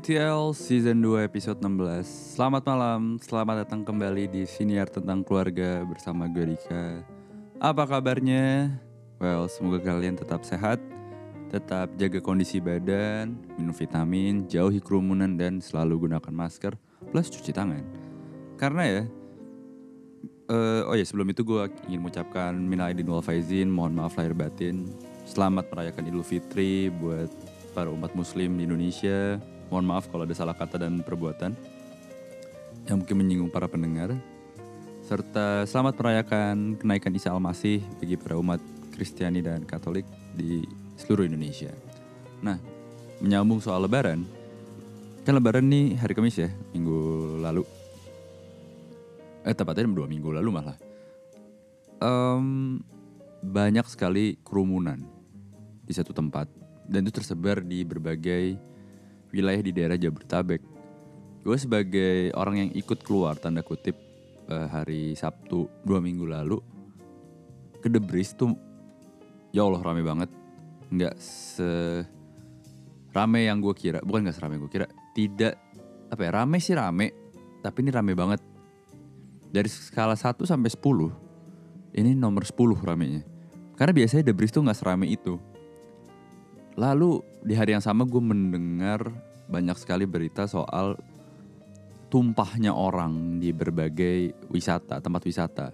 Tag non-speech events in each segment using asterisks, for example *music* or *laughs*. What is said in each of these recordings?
ATL Season 2 episode 16 Selamat malam, selamat datang kembali di Siniar Tentang Keluarga bersama gue Rika Apa kabarnya? Well, semoga kalian tetap sehat Tetap jaga kondisi badan, minum vitamin, jauhi kerumunan dan selalu gunakan masker Plus cuci tangan Karena ya, eh, oh ya sebelum itu gue ingin mengucapkan minal aidin wal faizin, mohon maaf lahir batin. Selamat merayakan Idul Fitri buat para umat muslim di Indonesia. Mohon maaf kalau ada salah kata dan perbuatan yang mungkin menyinggung para pendengar. Serta selamat merayakan kenaikan Isa Al-Masih bagi para umat Kristiani dan Katolik di seluruh Indonesia. Nah, menyambung soal lebaran. Kan lebaran nih hari Kamis ya, minggu lalu. Eh tepatnya dua minggu lalu malah. Em, banyak sekali kerumunan di satu tempat dan itu tersebar di berbagai wilayah di daerah Jabodetabek. Gue sebagai orang yang ikut keluar tanda kutip eh, hari Sabtu dua minggu lalu ke Debris tuh ya Allah rame banget. Nggak se rame yang gue kira bukan nggak serame gue kira tidak apa ya rame sih rame tapi ini rame banget. Dari skala 1 sampai 10 ini nomor 10 ramenya. Karena biasanya Debris tuh nggak serame itu Lalu di hari yang sama gue mendengar banyak sekali berita soal tumpahnya orang di berbagai wisata, tempat wisata.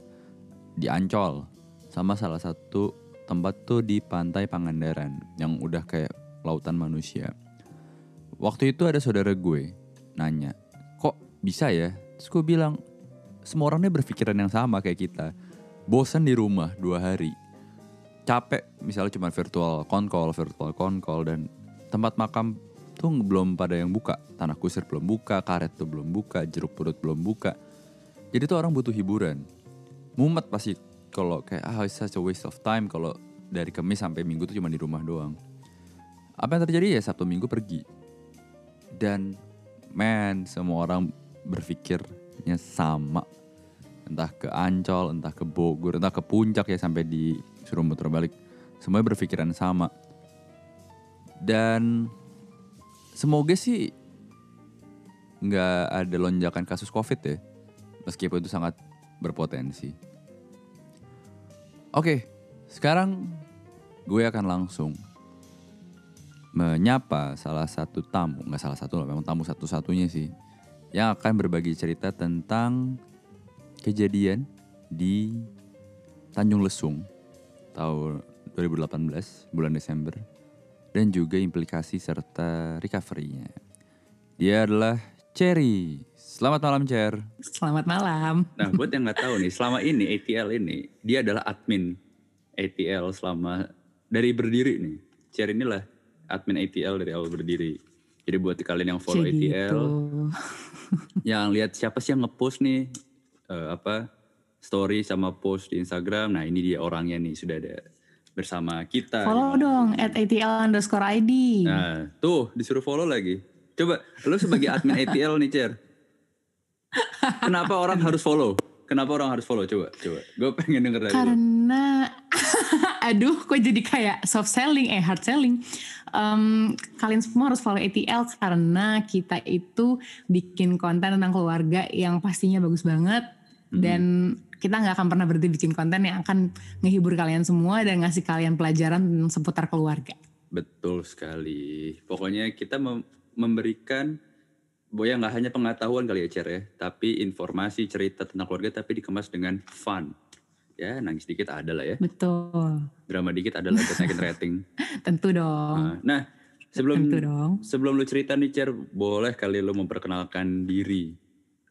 Di Ancol, sama salah satu tempat tuh di pantai Pangandaran yang udah kayak lautan manusia. Waktu itu ada saudara gue nanya, kok bisa ya? Terus gue bilang, semua orangnya berpikiran yang sama kayak kita. Bosan di rumah dua hari, capek. Misalnya cuma virtual konkol virtual konkol dan tempat makam tuh belum pada yang buka. Tanah kusir belum buka karet tuh belum buka jeruk purut belum buka. Jadi tuh orang butuh hiburan. Mumet pasti kalau kayak ah it's such a waste of time. Kalau dari Kamis sampai Minggu tuh cuma di rumah doang. Apa yang terjadi ya Sabtu Minggu pergi. Dan man semua orang berpikirnya sama entah ke Ancol entah ke Bogor entah ke puncak ya sampai di suruh muter balik semuanya berpikiran sama. Dan semoga sih nggak ada lonjakan kasus covid ya meskipun itu sangat berpotensi. Oke sekarang gue akan langsung menyapa salah satu tamu. Nggak salah satu lah memang tamu satu-satunya sih. Yang akan berbagi cerita tentang kejadian di Tanjung Lesung tahun 2018 bulan Desember dan juga implikasi serta recovery-nya. Dia adalah Cherry. Selamat malam Cher. Selamat malam. Nah buat yang nggak tahu nih, selama ini ATL ini dia adalah admin ATL selama dari berdiri nih. Cher inilah admin ATL dari awal berdiri. Jadi buat kalian yang follow Jadi ATL, itu. yang lihat siapa sih yang ngepost nih eh, apa story sama post di Instagram. Nah ini dia orangnya nih sudah ada bersama kita. Follow dong at ATL underscore ID. Nah tuh disuruh follow lagi. Coba lu sebagai admin ATL nih Cer. Kenapa orang harus follow? Kenapa orang harus follow? Coba, coba. Gue pengen denger dari. Karena *laughs* aduh kok jadi kayak soft selling eh hard selling. Em, kalian semua harus follow ATL karena kita itu bikin konten tentang keluarga yang pastinya bagus banget. Dan kita nggak akan pernah berhenti bikin konten yang akan ngehibur kalian semua dan ngasih kalian pelajaran seputar keluarga. Betul sekali. Pokoknya kita mem- memberikan Boya nggak hanya pengetahuan kali ya Cer ya, tapi informasi cerita tentang keluarga tapi dikemas dengan fun. Ya nangis dikit ada lah ya, Betul, drama dikit ada lah buat naikin rating. *laughs* tentu dong. Nah, Nah, sebelum tentu dong. sebelum lu cerita nih Cer, boleh kali lu memperkenalkan diri,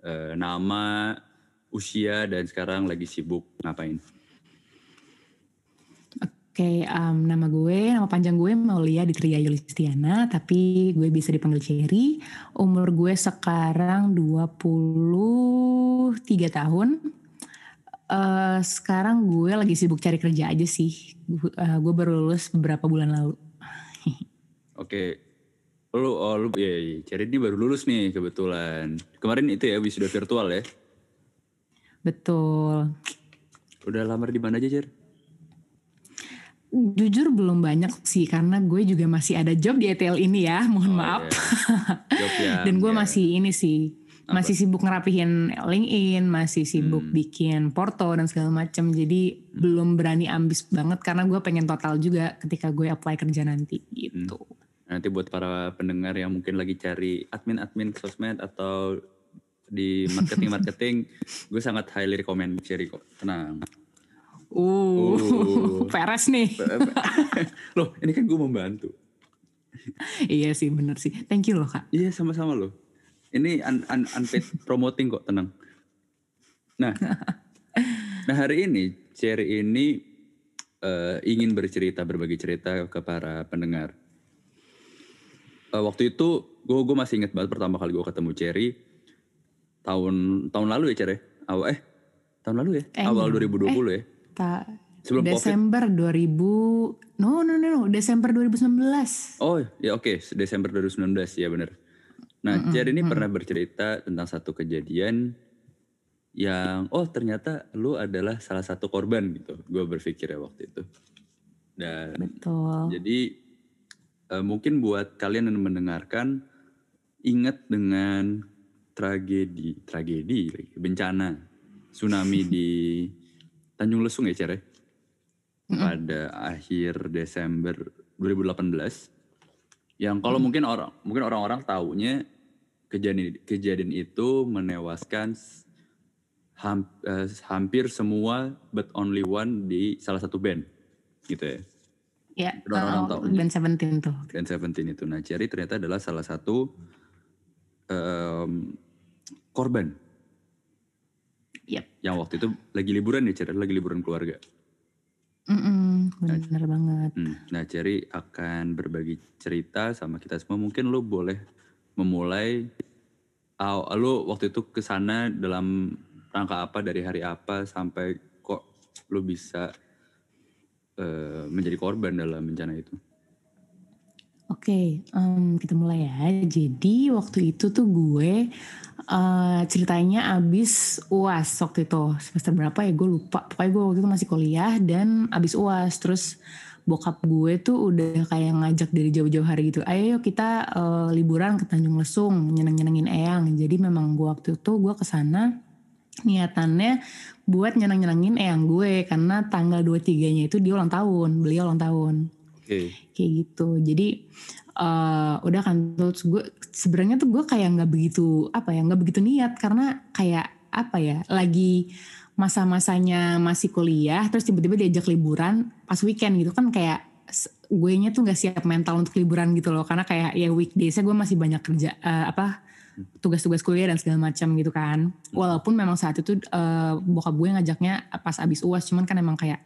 Eh, nama, usia dan sekarang lagi sibuk ngapain? Oke, em, nama gue, nama panjang gue Maulia Ditria Yulistiana, tapi gue bisa dipanggil Cherry. Umur gue sekarang 23 tahun. Eh, sekarang gue lagi sibuk cari kerja aja sih. Gue, eh, gue baru lulus beberapa bulan lalu. *laughs* Oke, lu oh lu ya, ya, Cer ini baru lulus nih kebetulan. Kemarin itu ya wisuda virtual ya. Betul. Udah lamar di mana aja Cer? jujur belum banyak sih karena gue juga masih ada job di ETL ini ya, mohon Oh, maaf. *laughs* yang, Dan gue ya. masih ini sih, Apa? masih sibuk ngerapihin LinkedIn, masih sibuk Hmm. bikin porto dan segala macam. Jadi belum berani ambis banget karena gue pengen total juga ketika gue apply kerja nanti gitu. Nanti buat para pendengar yang mungkin lagi cari admin-admin sosmed atau di marketing-marketing, *laughs* gue sangat highly recommend Cherry kok. Tenang. Uh, Uh. *laughs* peres nih. *laughs* loh, ini kan gue membantu. iya sih bener sih. Thank you loh kak. Iya, sama-sama loh. Ini un, un, unpaid promoting kok, tenang. Nah, nah hari ini Cherry ini eh, ingin bercerita, berbagi cerita ke para pendengar. Eh, waktu itu gue gue masih inget banget pertama kali gue ketemu Cherry tahun tahun lalu ya Cherry. Awal eh tahun lalu ya? Eh, Awal enggak. 2020 ya. Ta Sebelum Covid. Desember 2000 no no no no Desember 2019 Oh ya oke Desember 2019 ya bener. Nah Cher ini pernah bercerita tentang satu kejadian yang oh ternyata lu adalah salah satu korban gitu. Gue berpikir ya waktu itu. Dan betul jadi eh, mungkin buat kalian yang mendengarkan ingat dengan tragedi tragedi lagi, bencana tsunami di Tanjung Lesung ya Cer ya? pada akhir Desember 2018 yang kalau mungkin orang mungkin orang-orang taunya kejadian kejadian itu menewaskan ham- eh, hampir semua but only one di salah satu band gitu ya ya orang-orang oh, tahu. band Seventeen tuh dan Seventeen itu. Nah, Cherry ternyata adalah salah satu em, korban Yep. yang waktu itu lagi liburan ya, Cherry lagi liburan keluarga. Mm-mm, bener banget Hmm, Nah, Cherry akan berbagi cerita sama kita semua. Mungkin lu boleh memulai, aw- lu waktu itu ke sana dalam rangka apa, dari hari apa, sampai kok lu bisa eh, menjadi korban dalam bencana itu. Oke, em, kita mulai ya. Jadi waktu itu tuh gue eh, ceritanya abis uas waktu itu semester berapa ya gue lupa. Pokoknya gue waktu itu masih kuliah dan abis uas. Terus bokap gue tuh udah kayak ngajak dari jauh-jauh hari gitu. Ayo kita eh, liburan ke Tanjung Lesung, nyeneng-nyenengin Eyang. Jadi memang gue waktu itu gue ke sana niatannya buat nyeneng-nyenengin Eyang gue karena tanggal 23-nya itu dia ulang tahun, beliau ulang tahun Oke. kayak gitu. Jadi eh udah kan terus gue sebenarnya tuh gue kayak nggak begitu apa ya nggak begitu niat. Karena kayak apa ya lagi masa-masanya masih kuliah terus tiba-tiba diajak liburan pas weekend gitu kan kayak gue nya tuh nggak siap mental untuk liburan gitu loh. Karena kayak ya weekdaysnya gue masih banyak kerja eh, apa tugas-tugas kuliah dan segala macam gitu kan. Walaupun memang saat itu eh, bokap gue ngajaknya pas abis uas cuman kan emang kayak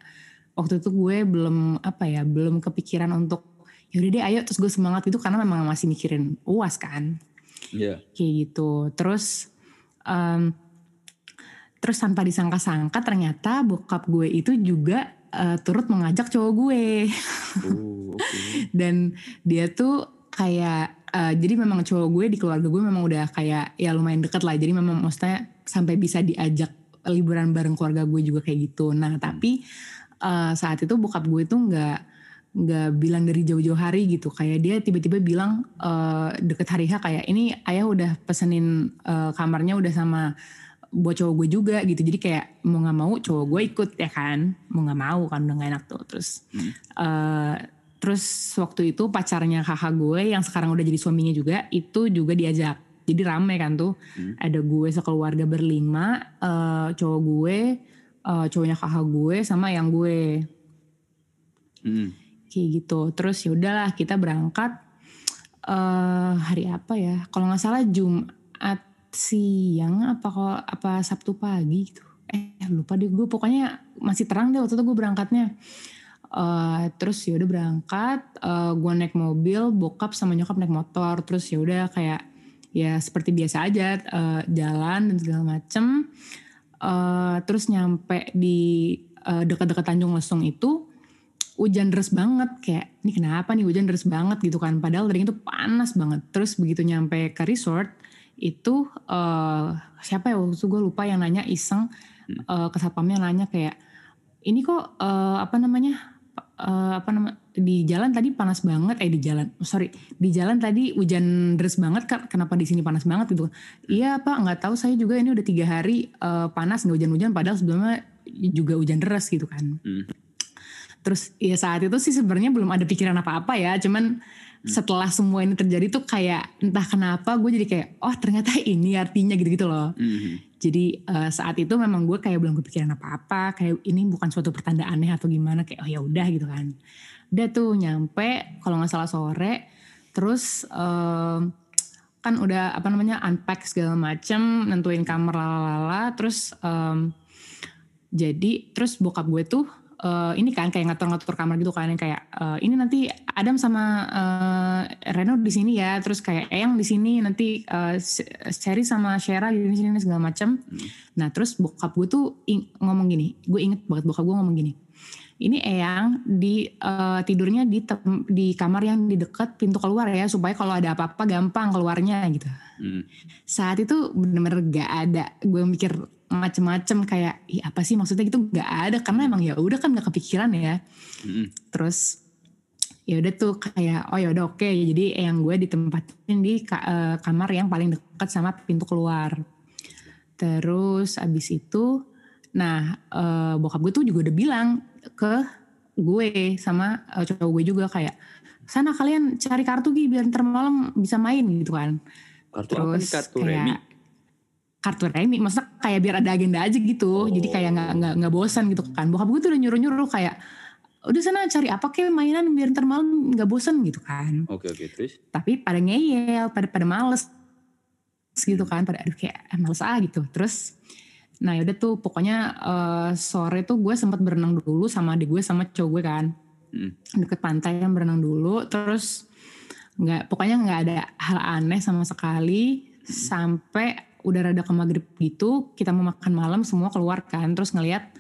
waktu itu gue belum apa ya belum kepikiran untuk yaudah deh ayo. Terus gue semangat gitu karena memang masih mikirin uas kan. Iya. kayak gitu. Terus em, terus tanpa disangka-sangka ternyata bokap gue itu juga eh, turut mengajak cowok gue. Oh, oke. *laughs* dan dia tuh kayak eh, jadi memang cowok gue di keluarga gue memang udah kayak ya lumayan deket lah. Jadi memang maksudnya sampai bisa diajak liburan bareng keluarga gue juga kayak gitu. Nah tapi eh, saat itu bokap gue tuh nggak nggak bilang dari jauh-jauh hari gitu. Kayak dia tiba-tiba bilang eh, deket hari H kayak ini ayah udah pesenin eh, kamarnya udah sama buat cowok gue juga gitu. Jadi kayak mau nggak mau cowok gue ikut ya kan? Mau nggak mau kan udah gak enak tuh. Terus eh, terus waktu itu pacarnya kakak gue yang sekarang udah jadi suaminya juga itu juga diajak. Jadi rame kan tuh. Ada gue sekeluarga berlima eh, cowok gue eh, cowoknya kakak gue sama yang gue. Hmm. kayak gitu. Terus ya udahlah kita berangkat eh hari apa ya? Kalau nggak salah Jumat siang apa kalau apa Sabtu pagi gitu. Eh lupa deh gue. Pokoknya masih terang deh waktu itu gue berangkatnya. Eh terus ya udah berangkat eh gue naik mobil bokap sama nyokap naik motor. Terus ya udah kayak ya seperti biasa aja eh, jalan dan segala macem Eh terus nyampe di eh, dekat-dekat Tanjung Lesung itu hujan deras banget. Kayak ini kenapa nih hujan deras banget? Gitu kan. Padahal dari itu panas banget. Terus begitu nyampe ke resort itu eh siapa ya waktu itu gue lupa yang nanya iseng eh, ke satpamnya nanya kayak ini kok eh, apa namanya eh, apa nama di jalan tadi panas banget eh di jalan sorry di jalan tadi hujan deras banget Kak. kenapa di sini panas banget gitu iya pak nggak tahu saya juga ini udah tiga hari eh, panas nggak hujan-hujan padahal sebelumnya juga hujan deras gitu kan Hmm. terus ya saat itu sih sebenarnya belum ada pikiran apa-apa ya cuman setelah semua ini terjadi tuh kayak entah kenapa gue jadi kayak oh ternyata *laughs* ini artinya gitu-gitu loh Mhm. jadi eh, saat itu memang gue kayak belum kepikiran apa-apa, kayak ini bukan suatu pertanda aneh atau gimana, kayak oh ya udah gitu kan. Udah tuh nyampe kalau nggak salah sore, terus em, kan udah apa namanya unpack segala macem, nentuin kamar lalala, terus em, jadi terus bokap gue tuh eh, ini kan kayak ngatur-ngatur kamar gitu kan yang kayak eh, ini nanti Adam sama eh, Reno di sini ya. Terus kayak Eyang di sini nanti eh, Sherry sama Shera di sini segala macam nah terus bokap gue tuh ngomong gini gue inget banget bokap gue ngomong gini ini Eyang di eh, tidurnya di tem- di kamar yang di dekat pintu keluar ya supaya kalau ada apa-apa gampang keluarnya gitu. Mhm. saat itu bener-bener gak ada. Gue mikir macem-macem kayak Ih, apa sih maksudnya? Gitu gak ada. Karena emang ya udah kan gak kepikiran ya. Mhm. terus ya udah tuh kayak oh ya udah oke. Jadi yang gue ditempatin di ka- eh, kamar yang paling dekat sama pintu keluar. Terus abis itu nah eh, bokap gue tuh juga udah bilang ke gue sama eh, cowok gue juga kayak sana kalian cari kartu Gi biar ntar malam bisa main gitu kan. Kartu apa terus Kartu kayak remi? kartu remi maksudnya kayak biar ada agenda aja gitu. Jadi kayak nggak nggak nggak bosan gitu kan. Bokap gue tuh udah nyuruh nyuruh kayak udah sana cari apa kayak mainan biar ntar malam nggak bosan gitu kan. Oke oke terus? tapi pada ngeyel pada pada males gitu kan. Pada aduh kayak eh, males ah gitu. Terus nah yaudah tuh pokoknya eh, sore tuh gue sempat berenang dulu sama adik gue sama cowok gue kan. Hmm. deket pantai yang berenang dulu terus nggak pokoknya nggak ada hal aneh sama sekali. Sampai udah rada ke maghrib gitu kita mau makan malam semua keluar kan. Terus ngelihat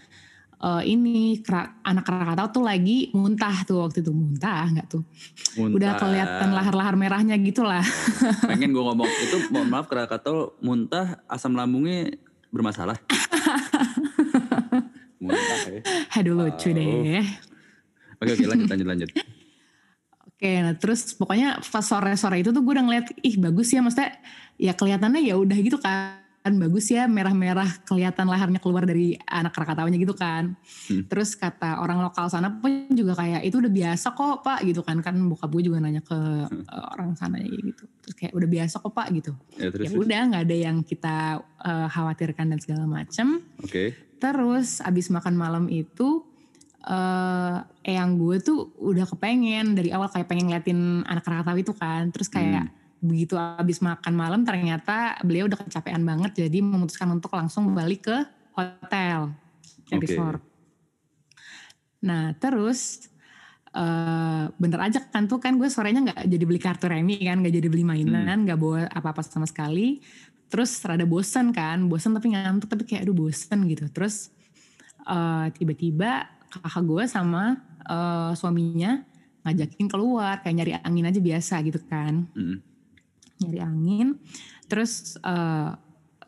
eh, ini kera- anak Krakatau tuh lagi muntah tuh waktu itu. Muntah nggak tuh. Udah Muntah. kelihatan lahar-lahar merahnya gitu lah. Pengen gue ngomong *laughs* itu mohon maaf Krakatau muntah asam lambungnya bermasalah. *laughs* muntah ya. aduh lucu deh Oke oke lanjut lanjut lanjut. Oke, nah terus pokoknya pas sore-sore itu tuh gue udah ngeliat, ih bagus ya, maksudnya ya kelihatannya ya udah gitu kan, bagus ya merah-merah kelihatan laharnya keluar dari anak Krakataunya gitu kan. Hmm. Terus kata orang lokal sana pun juga kayak itu udah biasa kok pak gitu kan, kan bokap gue juga nanya ke eh, orang sana gitu. Terus kayak udah biasa kok pak gitu. Ya terus. Ya udah nggak ada yang kita eh, khawatirkan dan segala macem. Oke. Terus abis makan malam itu eh eyang gue tuh udah kepengen dari awal kayak pengen ngeliatin anak Krakatau itu kan. Terus kayak begitu abis makan malam ternyata beliau udah kecapean banget jadi memutuskan untuk langsung balik ke hotel ke Oke. resort. Nah terus eh bener aja kan tuh kan gue sorenya nggak jadi beli kartu remi kan nggak jadi beli mainan nggak bawa apa-apa sama sekali terus rada bosen kan bosen tapi ngantuk tapi kayak aduh bosen gitu terus eh, tiba-tiba kakak gue sama eh, suaminya ngajakin keluar kayak nyari angin aja biasa gitu kan Mm. Nyari angin. Terus eh,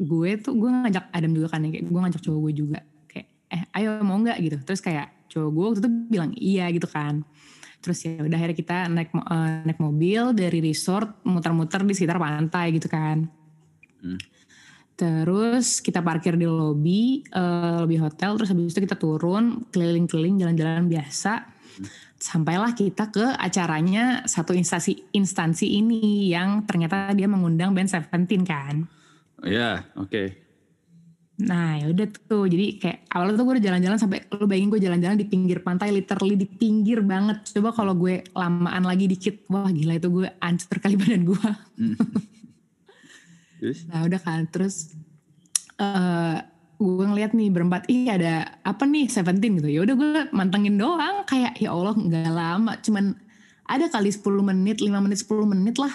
gue tuh gue ngajak Adam juga kan kayak gue ngajak cowok gue juga. Kayak eh ayo mau nggak? Gitu. Terus kayak cowok gue waktu itu bilang iya gitu kan. Terus ya udah akhirnya kita naik eh, naik mobil dari resort muter-muter di sekitar pantai gitu kan. Hmm. terus kita parkir di lobby eh, lobby hotel terus habis itu kita turun keliling-keliling jalan-jalan biasa sampailah kita ke acaranya satu instansi instansi ini yang ternyata dia mengundang band Seventeen kan. Ya oke. Nah ya udah tuh jadi kayak awalnya tuh gue udah jalan-jalan sampai lu bayangin gue jalan-jalan di pinggir pantai literally di pinggir banget. Coba kalau gue lamaan lagi dikit, wah gila itu gue ancur kali *laughs* badan gue. Mm. Nah udah kan terus eh gue ngeliat nih berempat, ih ada apa nih Seventeen gitu. Ya udah gue mantengin doang kayak ya Allah nggak lama, cuman ada kali 10 menit, 5 menit, 10 menit lah.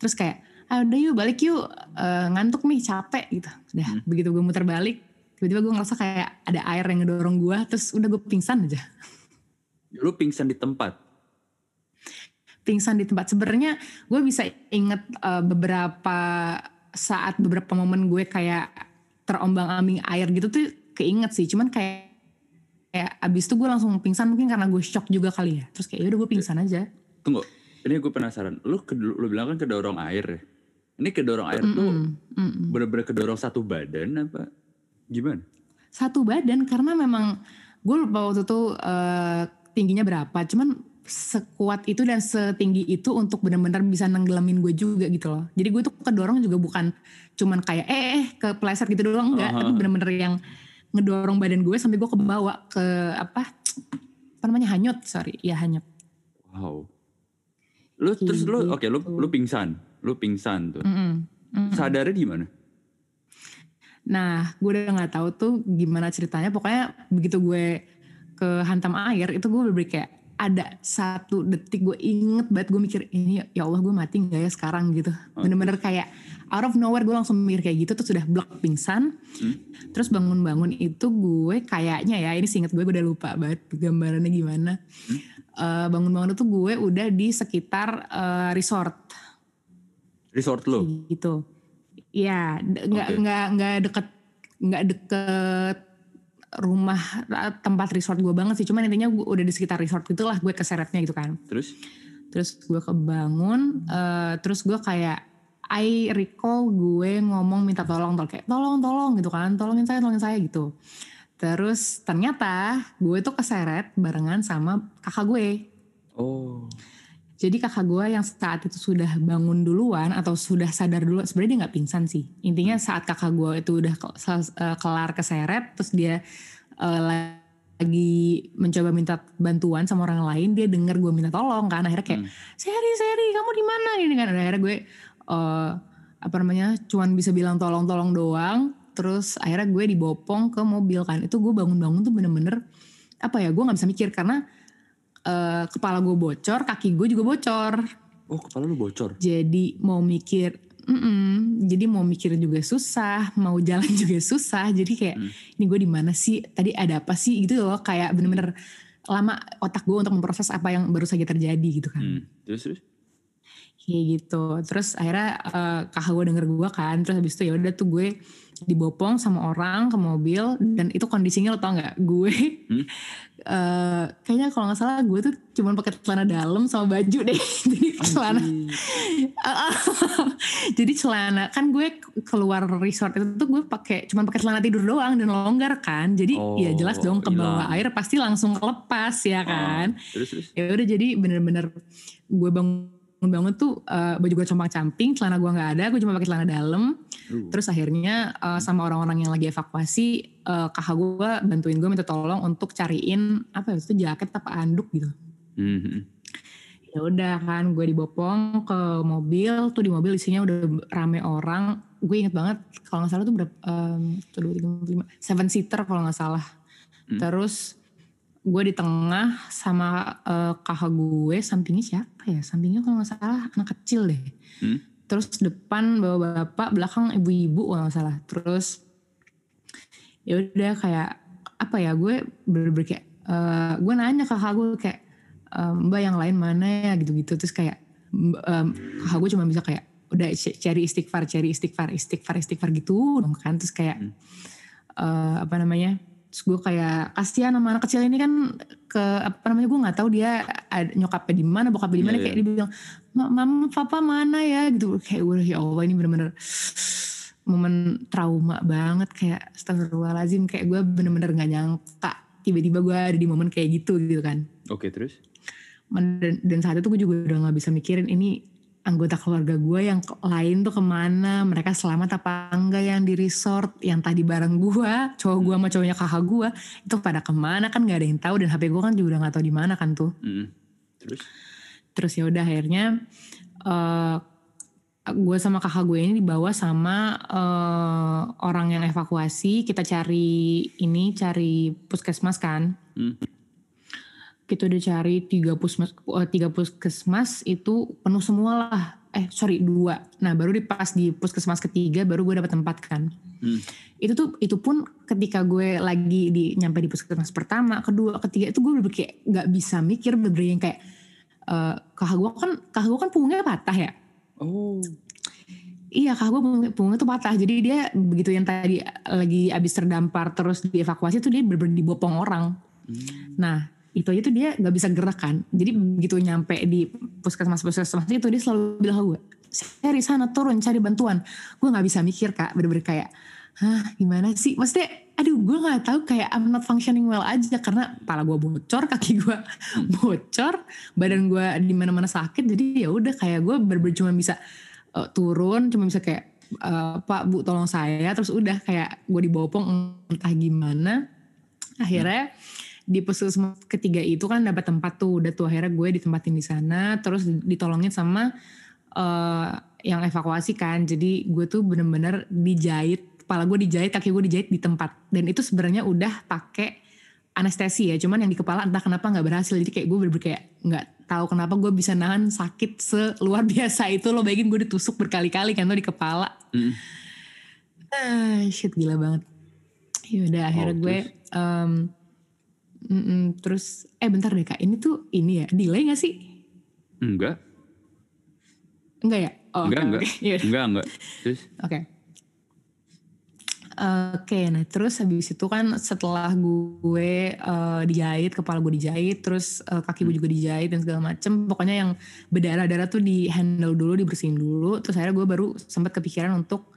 Terus kayak, ah udah yuk balik yuk, Eh, ngantuk nih capek gitu. Udah begitu gue muter balik, tiba-tiba gue ngerasa kayak ada air yang ngedorong gue, terus udah gue pingsan aja. Lu pingsan di tempat. pingsan di tempat. Sebenarnya gue bisa inget eh, beberapa saat beberapa momen gue kayak terombang ambing air gitu tuh keinget sih. Cuman kayak kayak abis itu gue langsung pingsan mungkin karena gue shock juga kali ya terus kayak yaudah gue pingsan aja Tunggu, ini gue penasaran. Lu ke, lu bilang kan kedorong air ya. Ini kedorong air tuh Mm-mm, mm-mm. bener-bener kedorong satu badan apa gimana? satu badan karena memang gue lupa waktu itu eh, tingginya berapa cuman sekuat itu dan setinggi itu untuk benar-benar bisa nenggelamin gue juga gitu loh jadi gue tuh kedorong juga bukan cuman kayak eh eh kepleset gitu doang enggak Aha. tapi bener-bener yang ngedorong badan gue sampai gue kebawa ke apa apa namanya hanyut sorry ya hanyut Wow. Lu terus lu oke lu Gitu. lu pingsan, lu pingsan tuh. Mm-mm, mm-mm. Sadarnya di mana? Nah, gue udah nggak tahu tuh gimana ceritanya. Pokoknya begitu gue ke hantam air, itu gue bener kayak ada satu detik gue inget banget gue mikir ini ya Allah gue mati nggak ya sekarang gitu. Bener-bener kayak out of nowhere gue langsung mikir kayak gitu terus sudah blok pingsan. Terus bangun-bangun itu gue kayaknya ya ini seinget gue gue udah lupa banget gambarannya gimana. Eh, bangun-bangun itu gue udah di sekitar eh, resort Resort lu. gitu. Iya, d- nggak Oke. nggak nggak deket nggak deket rumah eh, tempat resort gue banget sih. Cuman intinya gue udah di sekitar resort gitulah gue keseretnya gitu kan. Terus Terus gue kebangun, eh, terus gue kayak I recall gue ngomong minta tolong, tolong kayak tolong tolong gitu kan, tolongin saya, tolongin saya gitu. Terus ternyata gue tuh keseret barengan sama kakak gue. oh, Jadi kakak gue yang saat itu sudah bangun duluan atau sudah sadar dulu, sebenarnya dia nggak pingsan sih. Intinya saat kakak gue itu udah eh, kelar keseret, terus dia eh, lagi mencoba minta bantuan sama orang lain, dia dengar gue minta tolong kan, akhirnya kayak, Seri, Seri, kamu di mana ini kan? Akhirnya gue eh, apa namanya, cuman bisa bilang tolong-tolong doang. Terus akhirnya gue dibopong ke mobil kan. Itu gue bangun-bangun tuh bener-bener apa ya? Gue nggak bisa mikir karena eh, kepala gue bocor, kaki gue juga bocor. oh kepala lu bocor. Jadi mau mikir, mm-mm, jadi mau mikir juga susah, mau jalan *laughs* juga susah. Jadi kayak ini gue di mana sih? Tadi ada apa sih? Gitu loh. Kayak bener-bener lama otak gue untuk memproses apa yang baru saja terjadi gitu kan. Hmm. Terus terus. Kayak gitu. Terus akhirnya eh, kakak gue denger gue kan. Terus habis itu ya udah tuh gue dibopong sama orang ke mobil dan itu kondisinya lo tau nggak gue Hmm? *laughs* eh, kayaknya kalau nggak salah gue tuh cuma pakai celana dalam sama baju deh. *laughs* Jadi celana. *laughs* Jadi celana kan gue keluar resort itu tuh gue pakai cuma pakai celana tidur doang dan longgar kan. Jadi Oh, ya jelas dong ke bawah air pasti langsung lepas ya kan? Ah, terus terus. ya udah jadi bener-bener gue bangun bangun tuh eh, baju gue compang camping celana gue nggak ada gue cuma pakai celana dalam Uh. terus akhirnya eh, sama orang-orang yang lagi evakuasi eh, kakak gue bantuin gue minta tolong untuk cariin apa ya itu jaket apa anduk gitu Hmm, hmm. ya udah kan gue dibopong ke mobil tuh di mobil isinya udah rame orang gue inget banget kalau nggak salah tuh berapa um, satu dua tiga lima seven seater kalau nggak salah Hmm. terus gue di tengah sama eh, kakak gue sampingnya siapa ya sampingnya kalau nggak salah anak kecil deh Hmm? Terus depan bawa bapak belakang ibu-ibu kalau nggak salah. Terus ya udah kayak apa ya gue bener-bener kayak eh, gue nanya ke kakak gue kayak "Em, mbak yang lain mana ya? Gitu-gitu. Terus kayak "Mb- em, kakak gue cuma bisa kayak udah cari istighfar cari istighfar istighfar istighfar gitu dong kan. Terus kayak eh, apa namanya terus gue kayak kasihan sama anak kecil ini kan ke apa namanya gue nggak tahu dia ada, nyokapnya di mana bokapnya di mana. Iya, kayak dia bilang "Ma- mama papa mana ya gitu kayak gue ya Allah ini bener-bener momen trauma banget kayak astagfirullahaladzim kayak gue bener-bener nggak nyangka tiba-tiba gue ada di momen kayak gitu gitu kan Oke terus. dan, dan saat itu gue juga udah nggak bisa mikirin ini anggota keluarga gue yang lain tuh ke mana mereka selamat apa enggak yang di resort yang tadi bareng gue cowok gue sama cowoknya kakak gue itu pada ke mana kan nggak ada yang tahu dan hp gue kan juga udah nggak tahu di mana kan tuh Hmm. Terus. Terus ya udah akhirnya eh gue sama kakak gue ini dibawa sama eh, orang yang evakuasi. Kita cari ini cari puskesmas kan. Hmm. kita udah cari tiga puskesmas eh, tiga puskesmas itu penuh semua lah. Eh sorry dua. Nah baru di pas di puskesmas ketiga baru gue dapet tempat kan. Hmm. itu tuh itu pun ketika gue lagi di nyampe di puskesmas pertama kedua ketiga itu gue bener kayak nggak bisa mikir bener yang kayak eh kakak gue kan kakak gue kan punggungnya patah ya Oh. Iya kakak gue punggungnya, tuh patah Jadi dia begitu yang tadi lagi abis terdampar terus dievakuasi tuh dia bener-bener dibopong orang Nah itu aja tuh dia nggak bisa gerak kan. Jadi begitu nyampe di puskesmas puskesmas itu dia selalu bilang ke gue, Seri sana turun cari bantuan. Gue nggak bisa mikir kak, bener-bener kayak, hah gimana sih? Maksudnya, aduh gue nggak tahu kayak I'm not functioning well aja karena kepala gue bocor, *laughs* kaki gue bocor, badan gue di mana-mana sakit. Jadi ya udah kayak gue bener-bener cuma bisa uh, turun, cuma bisa kayak uh, Pak Bu tolong saya, terus udah kayak gue dibopong entah gimana. Akhirnya di puskesmas ketiga itu kan dapat tempat tuh udah tuh akhirnya gue ditempatin di sana terus ditolongin sama uh, yang evakuasi kan jadi gue tuh bener-bener dijahit kepala gue dijahit kaki gue dijahit di tempat dan itu sebenarnya udah pakai anestesi ya cuman yang di kepala entah kenapa nggak berhasil jadi kayak gue bener, -bener kayak nggak tahu kenapa gue bisa nahan sakit seluar *laughs* biasa itu lo bayangin gue ditusuk berkali-kali kan tuh di kepala mm. ah shit gila banget yaudah akhirnya oh, gue um, Mm -mm, terus eh bentar deh kak ini tuh ini ya delay gak sih? Enggak. Enggak ya? Oh, enggak, okay, enggak. Okay. enggak, enggak. Terus? Oke. Okay. Oke, okay, nah terus habis itu kan setelah gue uh, dijahit, kepala gue dijahit, terus uh, kaki gue juga dijahit dan segala macem. Pokoknya yang berdarah-darah tuh di handle dulu, dibersihin dulu. Terus akhirnya gue baru sempat kepikiran untuk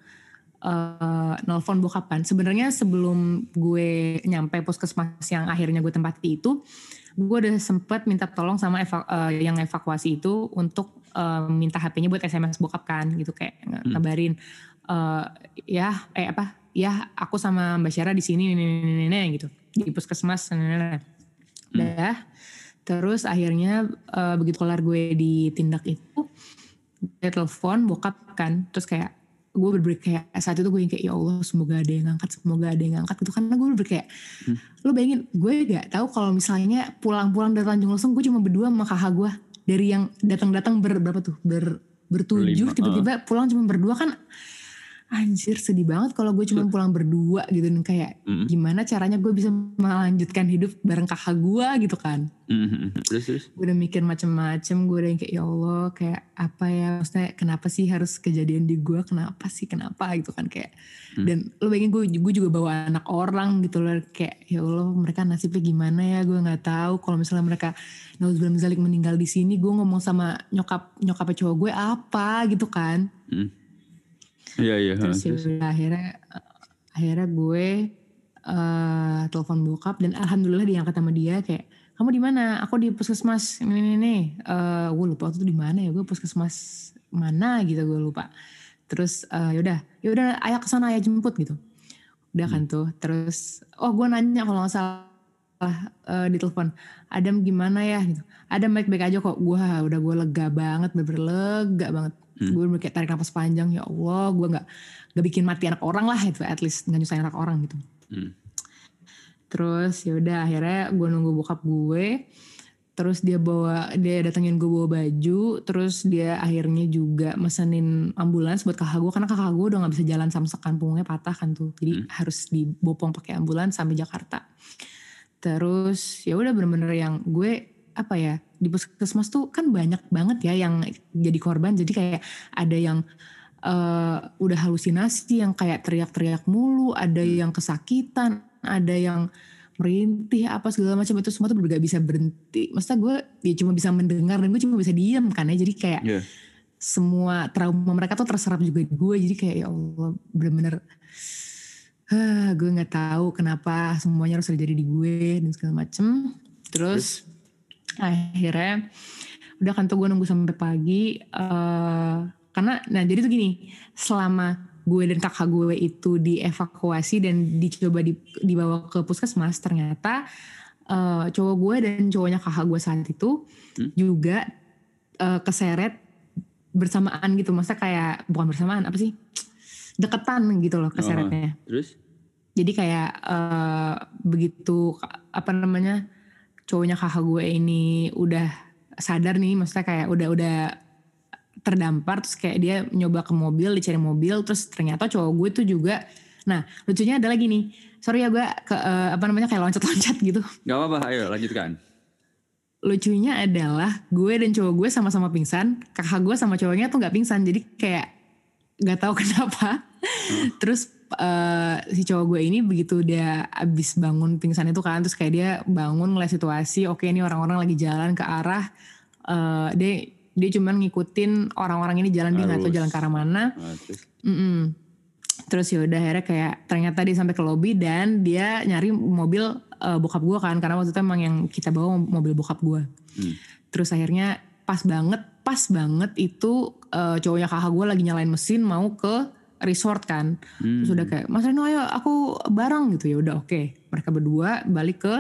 uh, nelfon bokap kan. Sebenarnya sebelum gue nyampe puskesmas yang akhirnya gue tempati itu, gue udah sempet minta tolong sama eva, uh, yang evakuasi itu untuk uh, minta HP-nya buat SMS bokap kan gitu kayak hmm. uh, ya eh apa ya aku sama Mbak Syara di sini nih, gitu. Di puskesmas nih, hmm. terus akhirnya uh, begitu kelar gue ditindak itu dia telepon bokap kan. Terus kayak gue berberi kayak saat itu gue yang kayak ya Allah semoga ada yang ngangkat semoga ada yang ngangkat gitu. Karena gue berberi kayak hmm. lo bayangin gue gak tahu kalau misalnya pulang-pulang dari Tanjung Lesung gue cuma berdua sama kakak gue. Dari yang datang-datang ber berapa tuh? Ber bertujuh tiba-tiba uh. pulang cuma berdua kan anjir sedih banget kalau gue cuma pulang berdua gitu. Dan kayak mm -hmm. gimana caranya gue bisa melanjutkan hidup bareng kakak gue gitu kan? Mm -hmm. terus terus? Gue udah mikir macem-macem gue udah yang kayak ya Allah kayak apa ya? Maksudnya kenapa sih harus kejadian di gue? Kenapa sih? Kenapa? gitu kan kayak. Mm. dan lo bayangin gue gue juga bawa anak orang gitu loh. Kayak ya Allah mereka nasibnya gimana ya? Gue nggak tahu. Kalau misalnya mereka Nauzubillah zalik meninggal di sini gue ngomong sama nyokap nyokap cowok gue apa? gitu kan. Mm Iya iya. Terus ya akhirnya akhirnya gue uh, telepon bokap dan alhamdulillah diangkat sama dia kayak kamu di mana? Aku di puskesmas ini ini nih. Uh, gue lupa waktu itu di mana ya? Gue puskesmas mana gitu gue lupa. Terus uh, yaudah, yaudah ayah ke sana ayah jemput gitu. Udah kan hmm. tuh. Terus oh gue nanya kalau nggak salah uh, di telepon Adam gimana ya gitu. Adam baik-baik aja kok. Gue udah gue lega banget, bener-bener lega banget hmm. gue kayak tarik nafas panjang ya Allah gue nggak nggak bikin mati anak orang lah itu at least nggak nyusahin anak orang gitu hmm. terus ya udah akhirnya gue nunggu bokap gue terus dia bawa dia datengin gue bawa baju terus dia akhirnya juga mesenin ambulans buat kakak gue karena kakak gue udah nggak bisa jalan sama sekan punggungnya patah kan tuh jadi hmm. harus dibopong pakai ambulans sampai Jakarta terus ya udah bener-bener yang gue apa ya di puskesmas tuh kan banyak banget ya yang jadi korban. Jadi kayak ada yang uh, udah halusinasi yang kayak teriak-teriak mulu ada hmm. yang kesakitan ada yang merintih apa segala macam. Itu semua tuh gak bisa berhenti. Maksudnya gue ya cuma bisa mendengar dan gue cuma bisa diam kan ya. Jadi kayak yeah. semua trauma mereka tuh terserap juga di gue. Jadi kayak ya Allah bener-bener huh, gue nggak tahu kenapa semuanya harus terjadi di gue dan segala macem. Terus, terus akhirnya udah kan tuh gue nunggu sampai pagi uh, karena nah jadi tuh gini selama gue dan kakak gue itu dievakuasi dan dicoba di, dibawa ke puskesmas ternyata uh, cowok gue dan cowoknya kakak gue saat itu hmm? juga uh, keseret bersamaan gitu. Masa kayak bukan bersamaan apa sih? Deketan gitu loh keseretnya. Oh, terus? Jadi kayak uh, begitu apa namanya cowoknya kakak gue ini udah sadar nih maksudnya kayak udah udah terdampar terus kayak dia nyoba ke mobil dicari mobil terus ternyata cowok gue tuh juga nah lucunya ada lagi nih sorry ya gue ke uh, apa namanya kayak loncat-loncat gitu. Gak apa-apa ayo lanjutkan. Lucunya adalah gue dan cowok gue sama-sama pingsan kakak gue sama cowoknya tuh nggak pingsan jadi kayak nggak tahu *laughs* kenapa. Hmm. terus uh, si cowok gue ini begitu dia abis bangun pingsan itu kan terus kayak dia bangun ngeliat situasi oke okay, ini orang-orang lagi jalan ke arah uh, dia dia cuman ngikutin orang-orang ini jalan dia nggak tahu jalan ke arah mana terus Mm-mm. terus ya udah akhirnya kayak ternyata dia sampai ke lobby dan dia nyari mobil uh, bokap gue kan karena waktu itu emang yang kita bawa mobil bokap gue Hmm. terus akhirnya pas banget pas banget itu uh, cowoknya kakak gue lagi nyalain mesin mau ke resort kan. Hmm. terus udah kayak Mas Reno ayo aku bareng gitu. Ya udah oke. Mereka berdua balik ke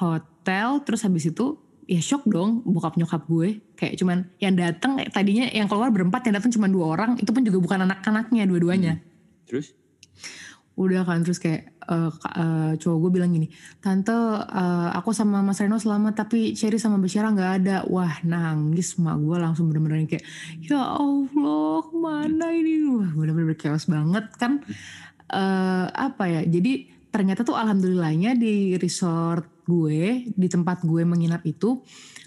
hotel terus habis itu ya shock dong bokap nyokap gue. Kayak cuman yang datang eh, tadinya yang keluar berempat yang datang cuma dua orang. Itu pun juga bukan anak-anaknya dua-duanya. Terus? Udah kan terus kayak ka- eh, cowok gue bilang gini tante eh, aku sama Mas Reno selamat tapi Cherry sama Basyara nggak ada. Wah nangis mak gue langsung bener-bener kayak ya Allah mana ini? Wah bener-bener chaos banget kan. Eh apa ya jadi ternyata tuh alhamdulillahnya di resort gue di tempat gue menginap itu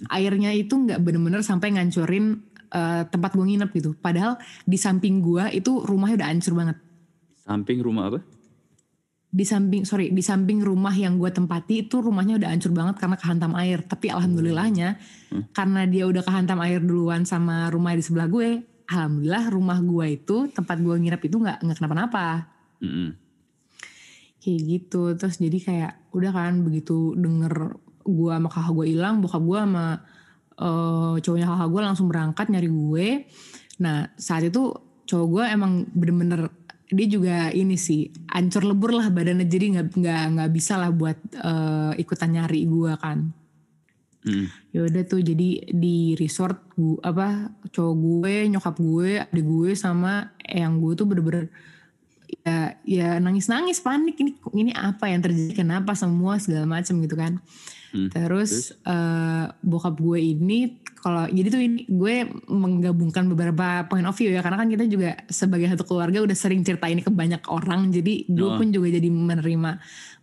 airnya itu nggak bener-bener sampai ngancurin eh, tempat gue nginep gitu. Padahal di samping gue itu rumahnya udah hancur banget. Samping rumah apa di samping sorry di samping rumah yang gue tempati itu rumahnya udah hancur banget karena kehantam air. Tapi alhamdulillahnya karena dia udah kehantam air duluan sama rumah di sebelah gue alhamdulillah rumah gue itu tempat gue nginep itu nggak nggak kenapa-napa. Mm-mm. kayak gitu terus jadi kayak udah kan begitu denger gue sama kakak gue hilang bokap gue sama eh, cowoknya kakak gue langsung berangkat nyari gue. Nah saat itu cowok gue emang bener-bener dia juga ini sih ancur lebur lah badannya. Jadi nggak nggak nggak bisa lah buat eh, ikutan nyari gue kan. Mm. ya udah tuh jadi di resort gue apa cowok gue nyokap gue adik gue sama yang gue tuh bener-bener ya ya nangis nangis panik. Ini ini apa yang terjadi? Kenapa semua segala macam gitu kan? Hmm, terus? eh, bokap gue ini kalau jadi tuh ini gue menggabungkan beberapa point of view ya karena kan kita juga sebagai satu keluarga udah sering cerita ini ke banyak orang jadi gue Oh. pun juga jadi menerima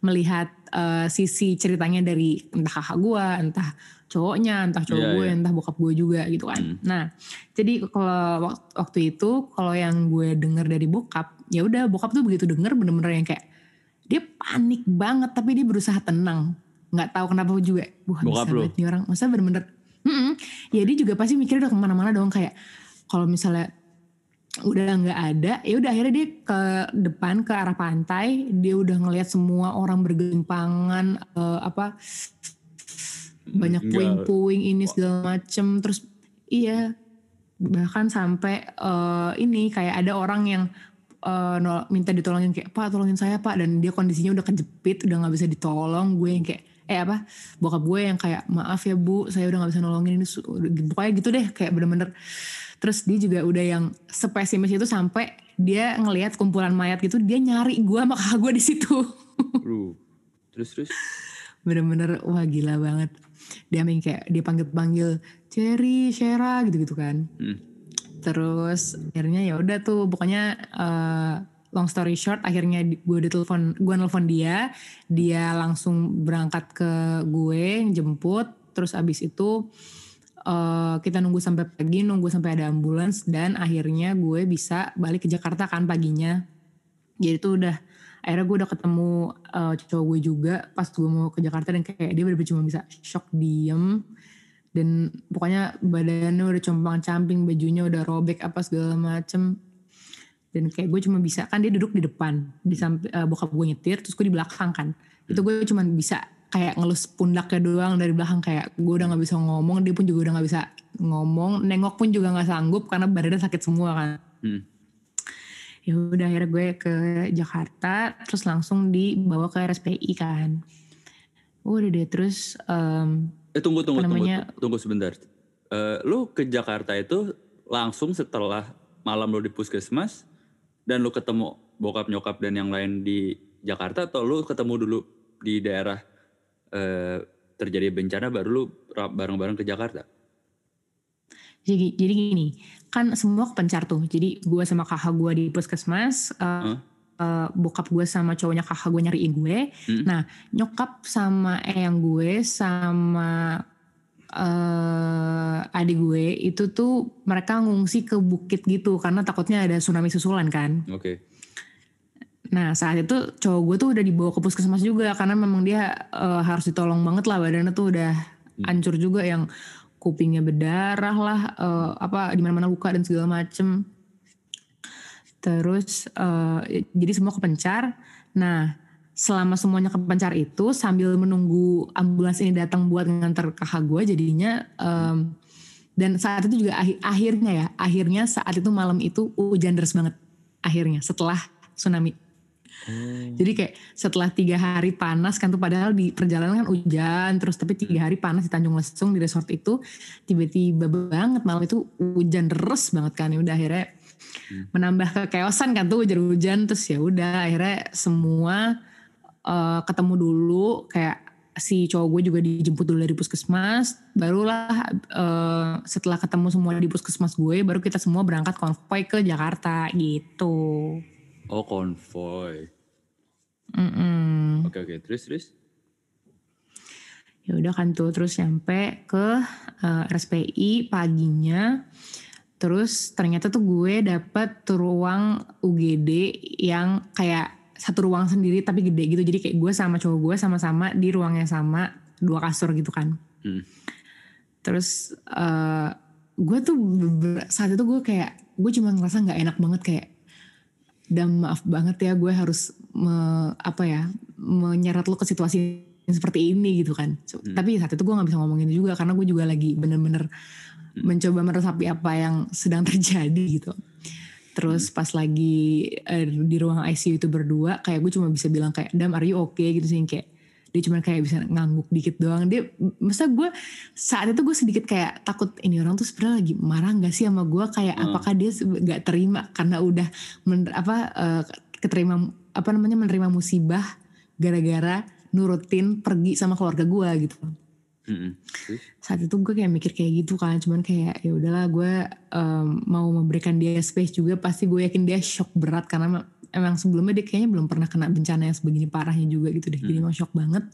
melihat eh, sisi ceritanya dari entah kakak gue entah cowoknya entah cowok Iya, gue iya. entah bokap gue juga gitu kan Hmm. nah jadi kalau wak- waktu itu kalau yang gue denger dari bokap ya udah bokap tuh begitu denger bener-bener yang kayak dia panik banget tapi dia berusaha tenang nggak tahu kenapa juga wah Bokap bisa banget nih orang masa bener-bener Mm-mm. ya dia juga pasti mikirnya udah ke mana-mana dong kayak kalau misalnya udah nggak ada ya udah akhirnya dia ke depan ke arah pantai dia udah ngelihat semua orang bergelimpangan eh, apa banyak Enggak. puing-puing ini segala macem terus iya bahkan sampai eh, ini kayak ada orang yang nol- minta ditolongin kayak pak tolongin saya pak dan dia kondisinya udah kejepit udah nggak bisa ditolong gue yang kayak eh apa? Bokap gue yang kayak maaf ya bu saya udah nggak bisa nolongin ini. Pokoknya gitu deh kayak bener-bener. Terus dia juga udah yang sepesimis itu sampai dia ngelihat kumpulan mayat gitu dia nyari gue sama kakak gue di situ. *laughs* Terus terus? Bener-bener wah gila banget. Dia main kayak dia panggil-panggil Cherry, Shera gitu-gitu kan. Hmm. terus akhirnya ya udah tuh pokoknya eh, long story short akhirnya gue ditelepon gue nelfon dia. Dia langsung berangkat ke gue jemput. Terus abis itu eh, kita nunggu sampai pagi nunggu sampai ada ambulans. Dan akhirnya gue bisa balik ke Jakarta kan paginya. Jadi tuh udah akhirnya gue udah ketemu eh, cowok gue juga pas gue mau ke Jakarta. Dan kayak dia bener-bener cuma bisa shock diem. Dan pokoknya badannya udah compang camping bajunya udah robek apa segala macem dan kayak gue cuma bisa kan dia duduk di depan di samping eh, bokap gue nyetir terus gue di belakang kan itu gue cuma bisa kayak ngelus pundaknya doang dari belakang kayak gue udah nggak bisa ngomong dia pun juga udah nggak bisa ngomong nengok pun juga nggak sanggup karena badannya sakit semua kan Hmm. ya udah akhirnya gue ke Jakarta terus langsung dibawa ke RSPI kan udah deh terus em, Eh tunggu tunggu Apa tunggu namanya? tunggu sebentar. Eh, lu ke Jakarta itu langsung setelah malam lu di puskesmas dan lu ketemu bokap nyokap dan yang lain di Jakarta atau lu ketemu dulu di daerah eh, terjadi bencana baru lu bareng-bareng ke Jakarta? jadi jadi gini kan semua kepencar tuh jadi gue sama kakak gue di puskesmas eh, Hah? eh, bokap gue sama cowoknya kakak gue nyariin gue Hmm. nah nyokap sama eyang gue sama eh adik gue itu tuh mereka ngungsi ke bukit gitu karena takutnya ada tsunami susulan kan Oke. Nah saat itu cowok gue tuh udah dibawa ke puskesmas juga karena memang dia eh, harus ditolong banget lah badannya tuh udah hancur juga yang kupingnya berdarah lah eh, apa di mana-mana luka dan segala macem. Terus eh, jadi semua kepencar. Nah selama semuanya kepencar itu sambil menunggu ambulans ini datang buat nganter kakak gue jadinya em, dan saat itu juga akhir- akhirnya ya akhirnya saat itu malam itu hujan deras banget akhirnya setelah tsunami. Jadi kayak setelah tiga hari panas kan tuh padahal di perjalanan kan hujan terus tapi tiga hari panas di Tanjung Lesung di resort itu tiba-tiba banget malam itu hujan deras banget kan ya udah akhirnya menambah kekeosan kan tuh hujan-hujan terus ya udah akhirnya semua eh, ketemu dulu kayak si cowok gue juga dijemput dulu dari puskesmas barulah eh, setelah ketemu semua di puskesmas gue baru kita semua berangkat konvoy ke Jakarta gitu Oh konvoy. Oke oke terus terus. ya udah kan tuh terus nyampe ke eh, RSPI paginya terus ternyata tuh gue dapet ruang UGD yang kayak satu ruang sendiri tapi gede gitu. Jadi kayak gue sama cowok gue sama-sama di ruang yang sama dua kasur gitu kan. Hmm. terus eh, gue tuh saat itu gue kayak gue cuma ngerasa nggak enak banget kayak dan maaf banget ya gue harus me- apa ya menyeret lo ke situasi yang seperti ini gitu kan. So, tapi saat itu gue nggak bisa ngomongin juga karena gue juga lagi bener-bener mencoba meresapi apa yang sedang terjadi gitu terus pas lagi eh, di ruang ICU itu berdua kayak gue cuma bisa bilang kayak dam are you okay? Gitu sih kayak dia cuma kayak bisa ngangguk dikit doang. Dia masa gue saat itu gue sedikit kayak takut ini orang tuh sebenarnya lagi marah nggak sih sama gue? Kayak Hmm. apakah dia nggak terima karena udah men- apa eh, keterima apa namanya menerima musibah gara-gara nurutin pergi sama keluarga gue gitu Saat itu gue kayak mikir kayak gitu kan cuman kayak ya udahlah gue em, mau memberikan dia space juga pasti gue yakin dia shock berat karena em- emang sebelumnya dia kayaknya belum pernah kena bencana yang sebegini parahnya juga gitu deh. Jadi emang shock banget.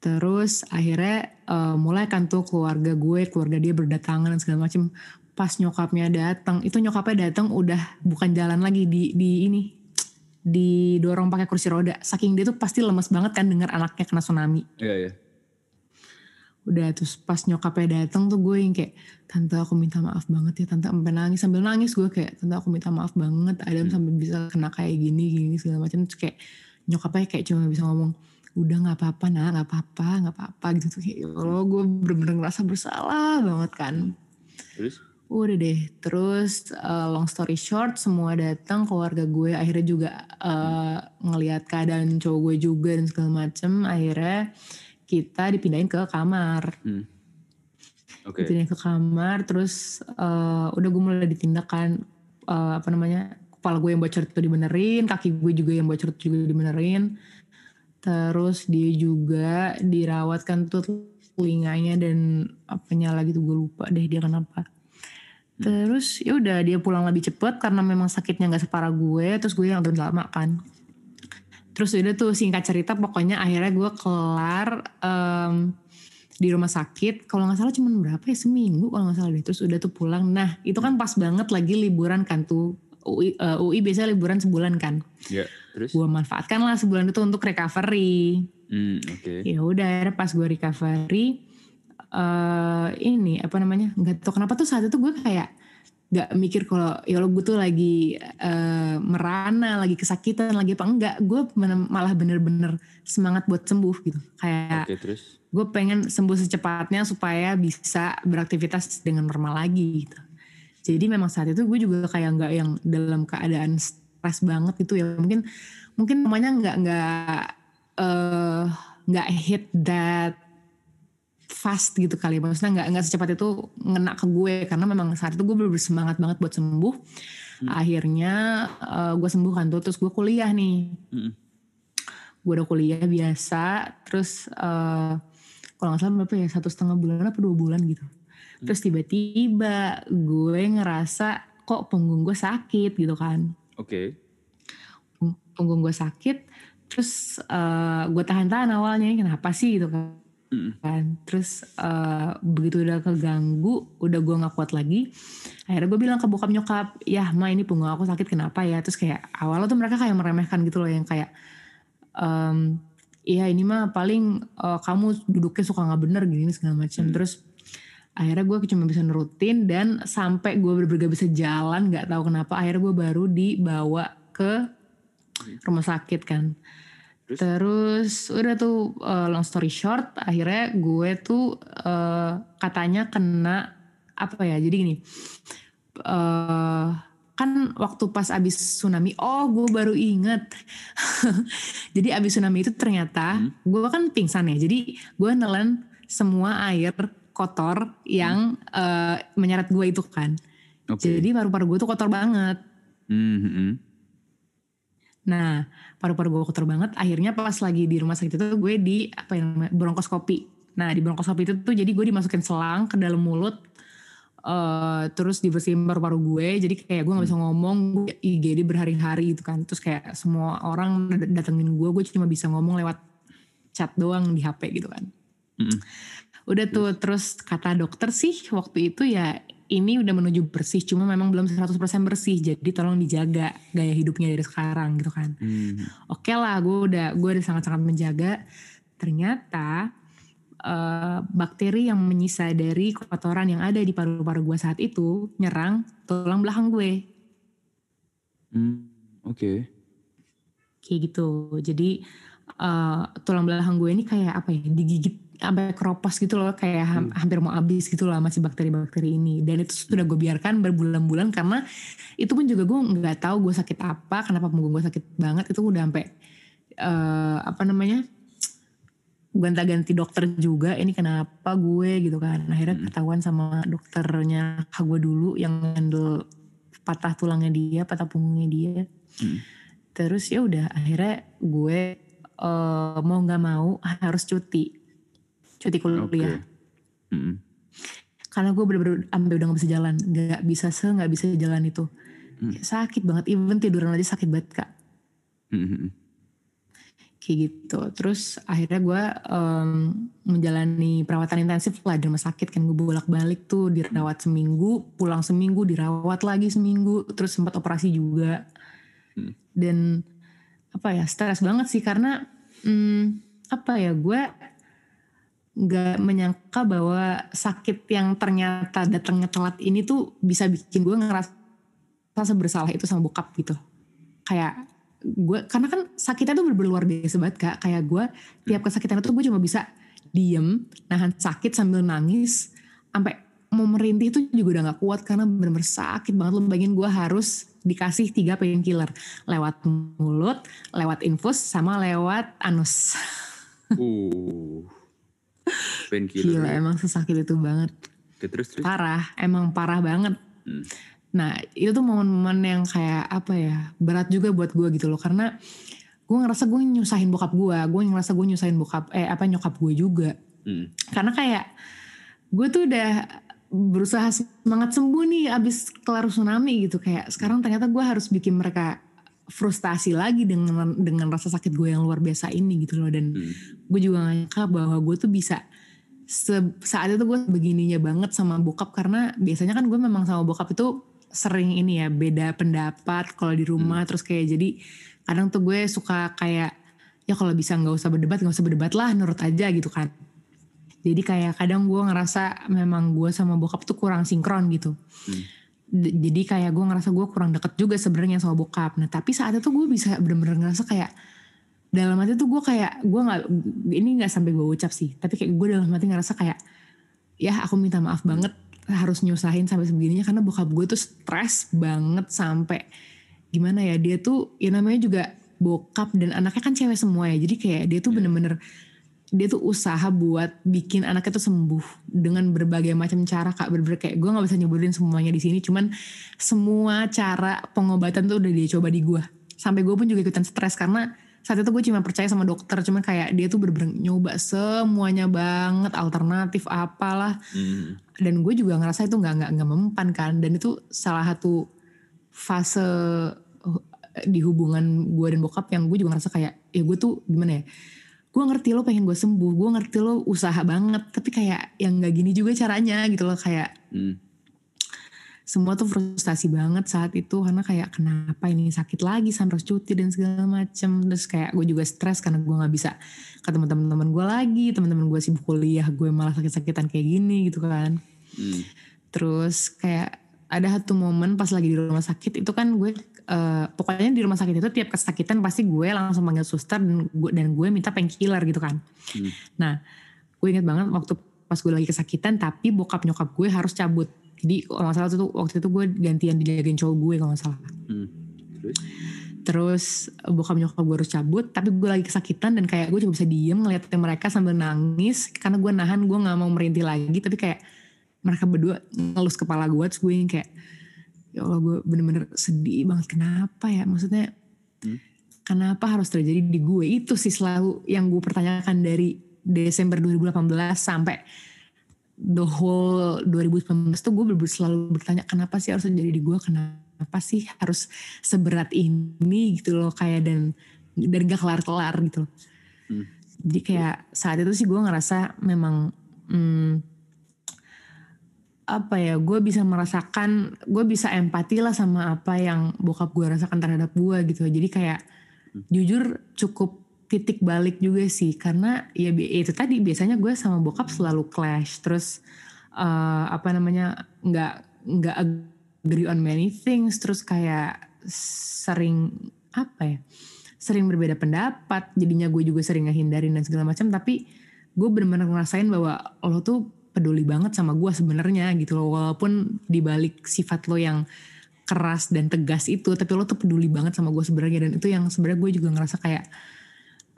Terus akhirnya eh, mulai kan tuh keluarga gue keluarga dia berdatangan dan segala macam pas nyokapnya datang itu nyokapnya datang udah bukan jalan lagi di di ini didorong pakai kursi roda. Saking dia tuh pasti lemes banget kan dengar anaknya kena tsunami. Iya iya. Udah terus pas nyokapnya datang tuh gue yang kayak tante aku minta maaf banget ya tante. Sampai nangis sambil nangis gue kayak tante aku minta maaf banget Adam sampai bisa kena kayak gini gini segala macam. Terus kayak nyokapnya kayak cuma bisa ngomong udah nggak apa-apa nah nggak apa-apa nggak apa-apa gitu. Tuh kayak ya Allah gue bener-bener ngerasa bersalah banget kan. Terus? Udah deh, terus uh, long story short semua datang keluarga gue akhirnya juga uh, ngelihat keadaan cowok gue juga dan segala macem akhirnya kita dipindahin ke kamar, Hmm. Oke. dipindahin ke kamar terus uh, udah gue mulai ditindakan uh, apa namanya kepala gue yang bocor itu dibenerin, kaki gue juga yang bocor itu juga dibenerin, terus dia juga dirawat kan tuh telinganya dan apanya lagi tuh gue lupa deh dia kenapa. Terus ya udah dia pulang lebih cepet karena memang sakitnya nggak separah gue. Terus gue yang lebih lama kan. Terus udah tuh singkat cerita pokoknya akhirnya gue kelar em, di rumah sakit. Kalau nggak salah cuma berapa ya seminggu kalau nggak salah deh. Terus udah tuh pulang. Nah itu kan pas banget lagi liburan kan tuh. UI, eh, UI biasanya liburan sebulan kan. Ya. Terus? Gue manfaatkan lah sebulan itu untuk recovery. Hmm, Oke. Ya udah akhirnya pas gue recovery eh ini apa namanya nggak tahu kenapa tuh saat itu gue kayak nggak mikir kalau ya lo gue tuh lagi eh, merana lagi kesakitan lagi apa enggak gue malah bener-bener semangat buat sembuh gitu kayak Oke terus? gue pengen sembuh secepatnya supaya bisa beraktivitas dengan normal lagi gitu. Jadi memang saat itu gue juga kayak nggak yang dalam keadaan stres banget gitu ya mungkin mungkin namanya nggak nggak eh, nggak hit that fast gitu kali maksudnya nggak nggak secepat itu ngena ke gue. Karena memang saat itu gue bener bersemangat banget buat sembuh. Akhirnya eh, gue sembuh kan tuh. Terus gue kuliah nih. Mm-mm. gue udah kuliah biasa. Terus eh kalau nggak salah berapa ya satu setengah bulan apa dua bulan gitu. Terus tiba-tiba gue ngerasa kok punggung gue sakit gitu kan. Oke. Pung- punggung gue sakit. Terus eh gue tahan-tahan awalnya kenapa sih? Gitu kan Mm. kan? Terus eh, begitu udah keganggu udah gue nggak kuat lagi akhirnya gue bilang ke bokap nyokap ya ma ini punggung aku sakit kenapa ya? Terus kayak awalnya tuh mereka kayak meremehkan gitu loh yang kayak em Iya ini mah paling eh, kamu duduknya suka nggak bener gini segala macam Hmm. terus akhirnya gue cuma bisa nurutin dan sampai gue bener-bener gak bisa jalan nggak tahu kenapa akhirnya gue baru dibawa ke rumah sakit kan Terus? terus udah tuh eh, long story short akhirnya gue tuh eh, katanya kena apa ya jadi gini eh kan waktu pas abis tsunami oh gue baru inget *laughs* jadi abis tsunami itu ternyata Hmm. gue kan pingsan ya jadi gue nelen semua air kotor yang eh, menyeret gue itu kan Oke. jadi paru-paru gue tuh kotor banget Hmm, hmm, hmm. Nah, paru-paru gue kotor banget. Akhirnya pas lagi di rumah sakit itu gue di apa yang namanya bronkoskopi. Nah, di bronkoskopi itu tuh jadi gue dimasukin selang ke dalam mulut. eh terus dibersihin paru-paru gue. Jadi kayak gue nggak bisa ngomong. Gue IGD berhari-hari gitu kan. Terus kayak semua orang dat- datengin gue. Gue cuma bisa ngomong lewat chat doang di HP gitu kan. Mm-mm. Udah tuh terus kata dokter sih waktu itu ya ini udah menuju bersih cuma memang belum 100% bersih jadi tolong dijaga gaya hidupnya dari sekarang gitu kan Hmm. oke lah gue udah gue udah sangat-sangat menjaga ternyata eh, bakteri yang menyisa dari kotoran yang ada di paru-paru gue saat itu nyerang tulang belakang gue Hmm, Oke. kayak gitu jadi eh, tulang belakang gue ini kayak apa ya digigit sampai keropos gitu loh kayak ham- hampir mau habis gitu lah masih bakteri-bakteri ini. Dan itu sudah gue biarkan berbulan-bulan karena itu pun juga gue nggak tahu gue sakit apa kenapa punggung gue sakit banget. Itu udah sampai eh, apa namanya gonta-ganti dokter juga ini kenapa gue gitu kan. Akhirnya ketahuan sama dokternya kak gue dulu yang handle patah tulangnya dia patah punggungnya dia. Hmm. terus ya udah akhirnya gue eh, mau nggak mau harus cuti cuti kuliah. Hmm. karena gue bener-bener sampai udah gak bisa jalan. Nggak bisa se nggak bisa jalan itu. Kayak sakit banget. Even tiduran aja sakit banget kak. Hmm, kayak gitu. Terus akhirnya gue em, menjalani perawatan intensif lah di rumah sakit kan. Gue bolak-balik tuh dirawat seminggu pulang seminggu dirawat lagi seminggu. Terus sempat operasi juga. Hmm. dan apa ya stres banget sih karena hmm, apa ya gue nggak menyangka bahwa sakit yang ternyata datangnya telat ini tuh bisa bikin gue ngerasa bersalah itu sama bokap gitu. Kayak gue karena kan sakitnya tuh bener-bener luar biasa banget kak. Kayak gue tiap kesakitan itu gue cuma bisa diem nahan sakit sambil nangis sampai mau merintih itu juga udah gak kuat karena bener-bener sakit banget. Lo bayangin gue harus dikasih tiga painkiller. Lewat mulut lewat infus sama lewat anus. *laughs* Uh. Gila Painkiller. emang sesakit itu banget Oke, terus terus. parah emang parah banget Hmm. nah itu tuh momen-momen yang kayak apa ya berat juga buat gue gitu loh karena gue ngerasa gue nyusahin bokap gue gue ngerasa gue nyusahin bokap eh apa nyokap gue juga Hmm. karena kayak gue tuh udah berusaha semangat sembuh nih abis kelar tsunami gitu kayak sekarang ternyata gue harus bikin mereka frustasi lagi dengan dengan rasa sakit gue yang luar biasa ini gitu loh. Dan Hmm. gue juga gak nyangka bahwa gue tuh bisa se- saat itu gue begininya banget sama bokap. Karena biasanya kan gue memang sama bokap itu sering ini ya beda pendapat kalau di rumah. Terus kayak jadi kadang tuh gue suka kayak ya kalau bisa nggak usah berdebat nggak usah berdebat lah nurut aja gitu kan. Jadi kayak kadang gue ngerasa memang gue sama bokap tuh kurang sinkron gitu. Hmm. Jadi kayak gue ngerasa gue kurang deket juga sebenarnya sama bokap. Nah tapi saat itu gue bisa bener-bener ngerasa kayak dalam hati tuh gue kayak gue nggak ini nggak sampai gue ucap sih tapi kayak gue dalam hati ngerasa kayak ya aku minta maaf banget harus nyusahin sampai sebegininya karena bokap gue tuh stres banget sampai gimana ya dia tuh ya namanya juga bokap dan anaknya kan cewek semua ya jadi kayak dia tuh bener-bener dia tuh usaha buat bikin anaknya tuh sembuh dengan berbagai macam cara kak. Bener-bener kayak gue nggak bisa nyebutin semuanya di sini cuman semua cara pengobatan tuh udah dia coba di gue sampai gue pun juga ikutan stres karena saat itu gue cuma percaya sama dokter cuman kayak dia tuh bener-bener nyoba semuanya banget alternatif apalah. Hmm. dan gue juga ngerasa itu nggak nggak nggak mempan kan. Dan itu salah satu fase uh, di hubungan gue dan bokap yang gue juga ngerasa kayak ya gue tuh gimana ya gue ngerti lo pengen gue sembuh gue ngerti lo usaha banget tapi kayak yang nggak gini juga caranya gitu loh kayak Hmm. semua tuh frustasi banget saat itu karena kayak kenapa ini sakit lagi harus cuti dan segala macem terus kayak gue juga stres karena gue nggak bisa ketemu teman-teman gue lagi teman-teman gue sibuk kuliah gue malah sakit-sakitan kayak gini gitu kan Hmm. terus kayak ada satu momen pas lagi di rumah sakit itu kan gue eh, pokoknya di rumah sakit itu tiap kesakitan pasti gue langsung panggil suster dan gue dan gue minta painkiller gitu kan Hmm. nah gue inget banget waktu pas gue lagi kesakitan tapi bokap nyokap gue harus cabut jadi kalau nggak salah tuh waktu itu gue gantian dijagain cowok gue kalau nggak salah Hmm. Terus? terus bokap nyokap gue harus cabut tapi gue lagi kesakitan dan kayak gue cuma bisa diem ngeliatin mereka sambil nangis karena gue nahan gue nggak mau merintih lagi tapi kayak mereka berdua ngelus kepala gue terus gue yang kayak ya Allah gue bener-bener sedih banget kenapa ya maksudnya Hmm. kenapa harus terjadi di gue itu sih selalu yang gue pertanyakan dari Desember 2018 sampai the whole 2019 tuh gue selalu bertanya kenapa sih harus terjadi di gue kenapa sih harus seberat ini gitu loh kayak dan dan gak kelar-kelar gitu loh. Hmm. Jadi kayak saat itu sih gue ngerasa memang hmm, apa ya gue bisa merasakan gue bisa empati lah sama apa yang bokap gue rasakan terhadap gue gitu. Jadi kayak jujur cukup titik balik juga sih. Karena ya itu tadi biasanya gue sama bokap selalu clash. Terus eh, apa namanya nggak nggak agree on many things. Terus kayak sering apa ya sering berbeda pendapat. Jadinya gue juga sering ngehindarin dan segala macam. Tapi gue benar-benar ngerasain bahwa lo tuh peduli banget sama gue sebenarnya gitu loh. Walaupun dibalik sifat lo yang keras dan tegas itu tapi lo tuh peduli banget sama gue sebenarnya. Dan itu yang sebenarnya gue juga ngerasa kayak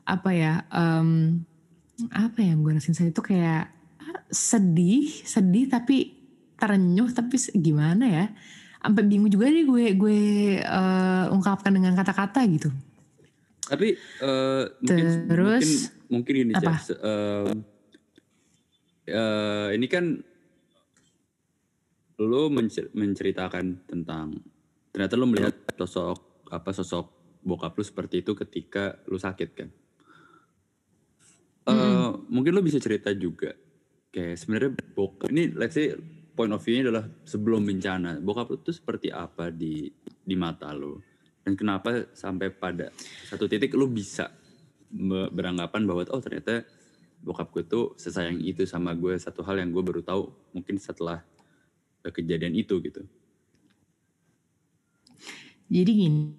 apa ya em, apa yang gue rasain saat itu kayak ah, sedih sedih tapi terenyuh tapi gimana ya? Sampai bingung juga nih gue gue eh, ungkapkan dengan kata-kata gitu. Tapi mungkin Terus, mungkin mungkin ini apa? Jas, em, eh, ini kan lo mencer- menceritakan tentang ternyata lo melihat sosok apa sosok bokap lu seperti itu ketika lu sakit kan. Eh, Mungkin lo bisa cerita juga kayak sebenarnya bokap ini let's say point of view-nya adalah sebelum bencana. Bokap lu tuh seperti apa di di mata lo dan kenapa sampai pada satu titik lu bisa beranggapan bahwa oh ternyata bokap gue tuh sesayang itu sama gue satu hal yang gue baru tahu mungkin setelah kejadian itu gitu. Jadi gini,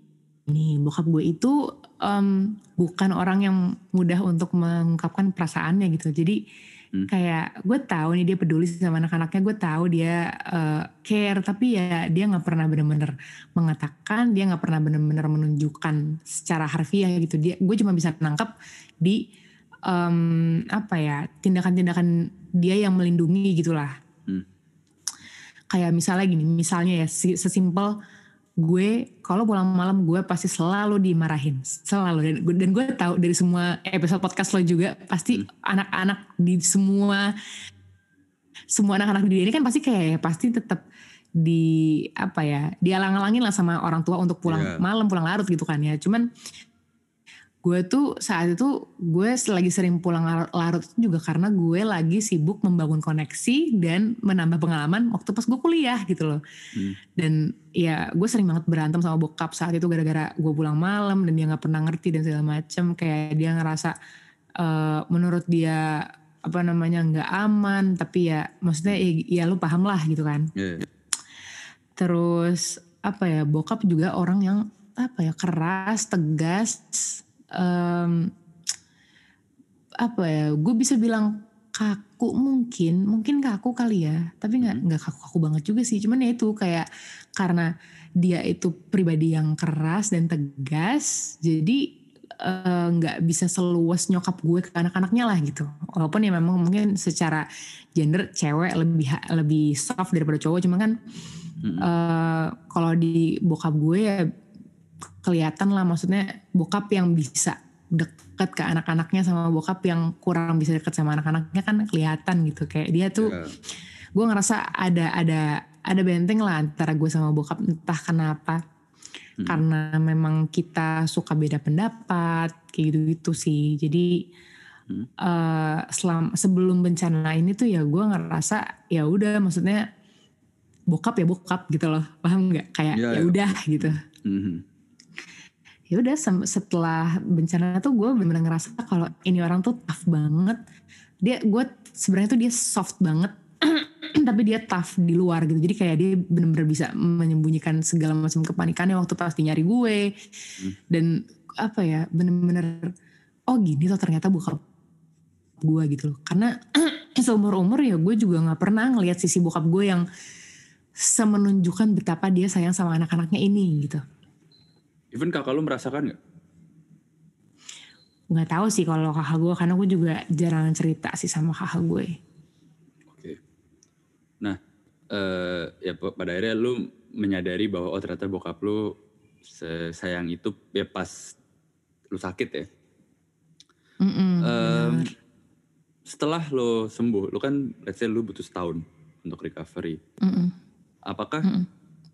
nih bokap gue itu em, bukan orang yang mudah untuk mengungkapkan perasaannya gitu. Jadi Hmm. kayak gue tahu nih dia peduli sama anak-anaknya, gue tahu dia eh, care, tapi ya dia nggak pernah benar-benar mengatakan, dia nggak pernah benar-benar menunjukkan secara harfiah gitu. Dia, gue cuma bisa nangkep di em, apa ya tindakan-tindakan dia yang melindungi gitulah. Hmm. Kayak misalnya gini, misalnya ya si- sesimpel gue kalau pulang malam gue pasti selalu dimarahin selalu dan gue dan gue tahu dari semua episode podcast lo juga pasti anak-anak di semua semua anak-anak di dunia ini kan pasti kayak pasti tetap di apa ya dialang-alangin lah sama orang tua untuk pulang Iya. malam pulang larut gitu kan ya cuman gue tuh saat itu gue lagi sering pulang lar- larut juga karena gue lagi sibuk membangun koneksi dan menambah pengalaman waktu pas gue kuliah gitu loh Hmm. dan ya gue sering banget berantem sama bokap saat itu gara-gara gue pulang malam dan dia nggak pernah ngerti dan segala macem kayak dia ngerasa eh, menurut dia apa namanya nggak aman tapi ya maksudnya ya, ya lu paham lah gitu kan Iya. terus apa ya bokap juga orang yang apa ya keras tegas em, apa ya gue bisa bilang kaku mungkin mungkin kaku kali ya tapi nggak nggak kaku kaku banget juga sih. Cuman ya itu kayak karena dia itu pribadi yang keras dan tegas jadi eh, nggak bisa seluas nyokap gue ke anak-anaknya lah gitu. Walaupun ya memang mungkin secara gender cewek lebih lebih soft daripada cowok cuma kan eh kalau di bokap gue ya kelihatan lah maksudnya bokap yang bisa deket ke anak-anaknya sama bokap yang kurang bisa deket sama anak-anaknya kan kelihatan gitu kayak dia tuh Iya. gue ngerasa ada ada ada benteng lah antara gue sama bokap entah kenapa Hmm. karena memang kita suka beda pendapat kayak gitu gitu sih jadi Hmm. eh, selam sebelum bencana ini tuh ya gue ngerasa ya udah maksudnya bokap ya bokap gitu loh paham nggak kayak Iya, ya iya. udah gitu Mhm. Ya udah setelah bencana tuh gue bener-bener ngerasa kalau ini orang tuh tough banget. Dia gue sebenarnya tuh dia soft banget *clears throat* tapi dia tough di luar gitu. Jadi kayak dia bener-bener bisa menyembunyikan segala macam kepanikannya waktu pasti nyari gue. Dan apa ya bener-bener oh gini tuh ternyata bokap gue gitu loh. Karena *clears throat* seumur umur ya gue juga nggak pernah ngelihat sisi bokap gue yang semenunjukkan betapa dia sayang sama anak-anaknya ini gitu Even kakak lu merasakan nggak? nggak tahu sih kalau kakak gue karena gue juga jarang cerita sih sama kakak gue Oke. Nah, eh ya pada akhirnya lu menyadari bahwa oh ternyata bokap lu sayang itu ya pas lu sakit ya. Mm-mm, Em, bener. setelah lo sembuh, lu kan let's say lu butuh setahun untuk recovery. Mm-mm. Apakah Mm-mm.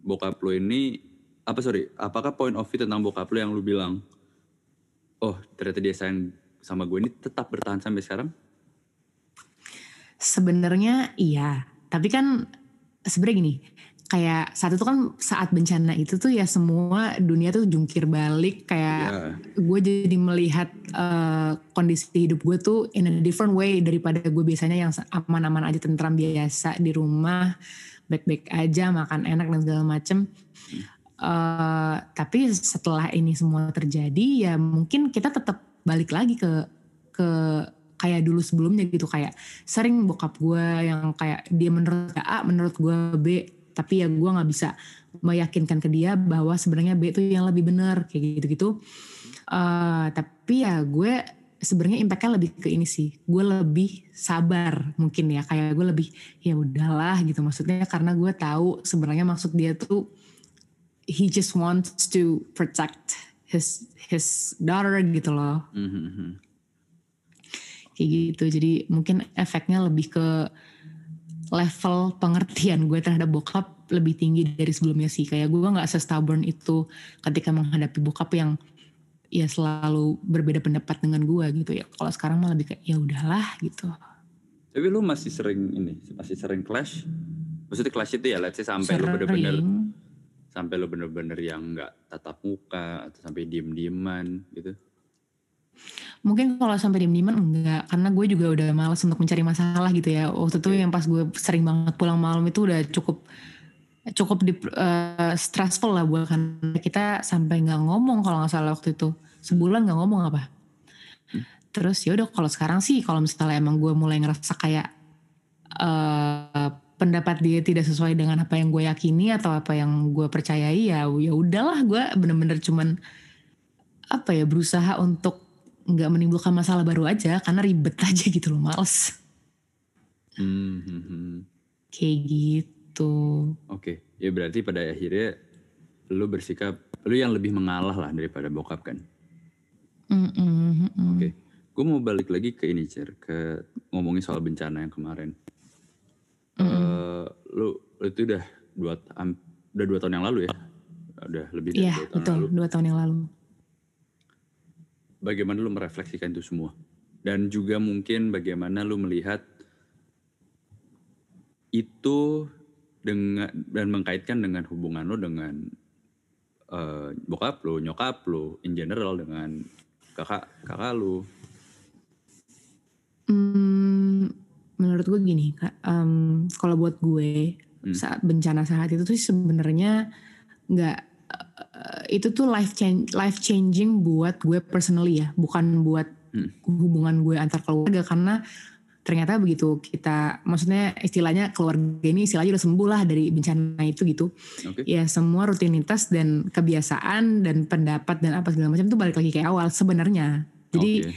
bokap lu ini apa sorry, apakah point of view tentang bokap lu yang lu bilang, oh ternyata dia sayang sama gue ini tetap bertahan sampai sekarang? sebenarnya iya. Tapi kan sebenarnya gini kayak saat itu kan saat bencana itu tuh ya semua dunia tuh jungkir balik. Kayak Ya, gue jadi melihat eh, kondisi hidup gue tuh in a different way daripada gue biasanya yang aman-aman aja tentram biasa di rumah baik-baik aja makan enak dan segala macem Eh, tapi setelah ini semua terjadi ya mungkin kita tetap balik lagi ke ke kayak dulu sebelumnya gitu. Kayak sering bokap gue yang kayak dia menurut A menurut gue B. Tapi ya gue nggak bisa meyakinkan ke dia bahwa sebenarnya B itu yang lebih benar kayak gitu-gitu. Eh, tapi ya gue sebenarnya impactnya lebih ke ini sih. Gue lebih sabar mungkin ya. Kayak gue lebih ya udahlah gitu. Maksudnya karena gue tahu sebenarnya maksud dia tuh he just wants to protect his his daughter gitu loh mhm, mhm. kayak gitu jadi mungkin efeknya lebih ke level pengertian gue terhadap bokap lebih tinggi dari sebelumnya sih kayak gue nggak se-stubborn itu ketika menghadapi bokap yang ya selalu berbeda pendapat dengan gue gitu ya kalau sekarang mah lebih kayak ya udahlah gitu Tapi lu masih sering ini, masih sering clash? Maksudnya clash itu ya, let's say sampai lu bener-bener Sering. Sampai lu bener-bener yang nggak tatap muka atau sampai diem-dieman gitu. Mungkin kalau sampai diem-dieman enggak, karena gue juga udah malas untuk mencari masalah gitu ya. Waktu itu yang pas gue sering banget pulang malam itu udah cukup cukup di, eh, stressful lah buat kan kita sampai nggak ngomong kalau nggak salah waktu itu sebulan nggak ngomong apa. Terus ya udah kalau sekarang sih kalau misalnya emang gue mulai ngerasa kayak eh pendapat dia tidak sesuai dengan apa yang gue yakini atau apa yang gue percayai ya ya udahlah gue bener-bener cuman apa ya berusaha untuk nggak menimbulkan masalah baru aja karena ribet *laughs* aja gitu loh males Hmm, hmm, hmm. kayak gitu Oke, ya berarti pada akhirnya lu bersikap lu yang lebih mengalah lah daripada bokap kan. Oke, gue mau balik lagi ke ini cer, ke ngomongin soal bencana yang kemarin. Eh, lu, lu itu udah dua am- udah dua tahun yang lalu ya, udah lebih dari iya dua tahun betul lalu. dua tahun yang lalu Bagaimana lu merefleksikan itu semua? Dan juga mungkin bagaimana lu melihat itu dengan dan mengkaitkan dengan hubungan lu dengan eh, bokap lu, nyokap lu, in general dengan kakak kakak lu. Hmm, menurut gue gini em, kalau buat gue Hmm. saat bencana saat itu tuh sebenarnya nggak eh, itu tuh life change life changing buat gue personally ya bukan buat Hmm. hubungan gue antar keluarga karena ternyata begitu kita maksudnya istilahnya keluarga ini istilahnya udah sembuh lah dari bencana itu gitu Oke. ya semua rutinitas dan kebiasaan dan pendapat dan apa segala macam tuh balik lagi kayak awal sebenarnya jadi Oke.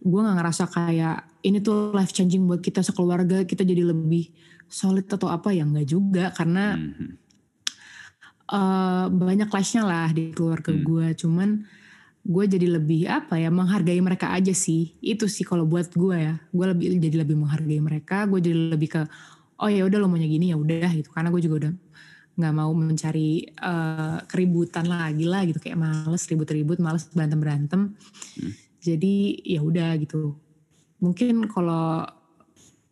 gue nggak ngerasa kayak ini tuh life changing buat kita sekeluarga kita jadi lebih solid atau apa ya? Nggak juga karena Mhm. eh, banyak clashnya lah di keluarga Hmm. gue cuman gue jadi lebih apa ya menghargai mereka aja sih. Itu sih kalau buat gue ya. Gue lebih jadi lebih menghargai mereka. Gue jadi lebih ke oh ya udah lo maunya gini ya udah gitu. Karena gue juga udah nggak mau mencari eh, keributan lagi lah gitu. Kayak males ribut-ribut males berantem berantem Hmm. jadi ya udah gitu mungkin kalau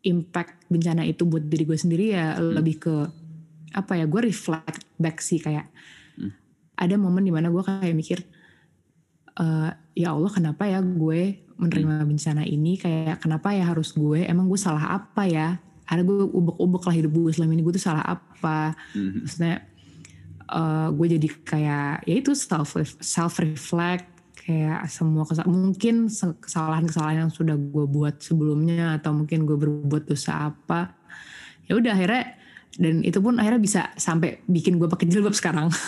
impact bencana itu buat diri gue sendiri ya lebih ke apa ya gue reflect back sih kayak Hmm. ada momen di mana gue kayak mikir eh, ya Allah kenapa ya gue menerima bencana ini? Kayak kenapa ya harus gue? Emang gue salah apa ya? Ada gue ubek-ubek lah hidup gue selama ini gue tuh salah apa? Mhm. maksudnya eh, gue jadi kayak ya itu self self reflect kayak semua kesa- mungkin kesalahan-kesalahan yang sudah gue buat sebelumnya atau mungkin gue berbuat dosa apa ya udah akhirnya dan itu pun akhirnya bisa sampai bikin gue pakai jilbab sekarang. *laughs*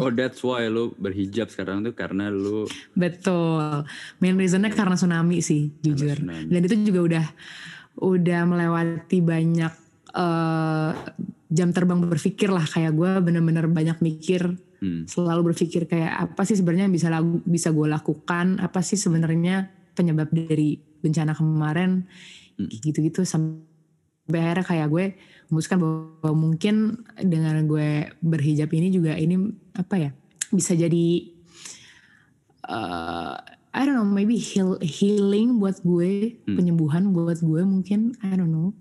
Oh that's why lu berhijab sekarang tuh karena lu betul. Main reasonnya karena tsunami sih jujur. tsunami. dan itu juga udah udah melewati banyak eh, jam terbang berpikir lah. Kayak gue bener-bener banyak mikir hmm, selalu berpikir kayak apa sih sebenarnya yang bisa lagu, bisa gue lakukan apa sih sebenarnya penyebab dari bencana kemarin Hmm. gitu-gitu sampai akhirnya kayak gue memutuskan bahwa mungkin dengan gue berhijab ini juga ini apa ya bisa jadi eh, I don't know maybe heal, healing buat gue Hmm. penyembuhan buat gue mungkin I don't know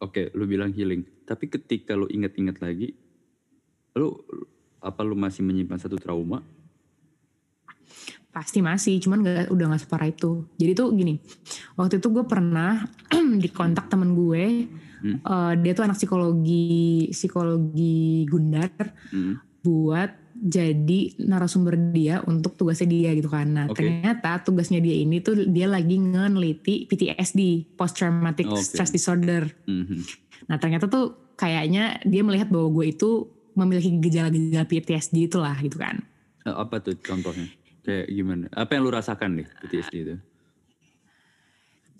Oke, lu bilang healing. Tapi ketika lu inget-inget lagi, lu apa lu masih menyimpan satu trauma? Pasti masih, cuman gak, udah gak separah itu. Jadi tuh gini, waktu itu gue pernah *clears throat* di kontak temen gue, Hmm. eh, dia tuh anak psikologi psikologi Gundar Hmm. buat jadi narasumber dia untuk tugasnya dia gitu kan. Nah Oke. ternyata tugasnya dia ini tuh dia lagi ngeliti PTSD, Post Traumatic Oke. Stress Disorder. Mhm. Nah ternyata tuh kayaknya dia melihat bahwa gue itu memiliki gejala-gejala PTSD itulah gitu kan. Eh, Apa tuh contohnya? Kayak gimana? Apa yang lu rasakan nih PTSD itu?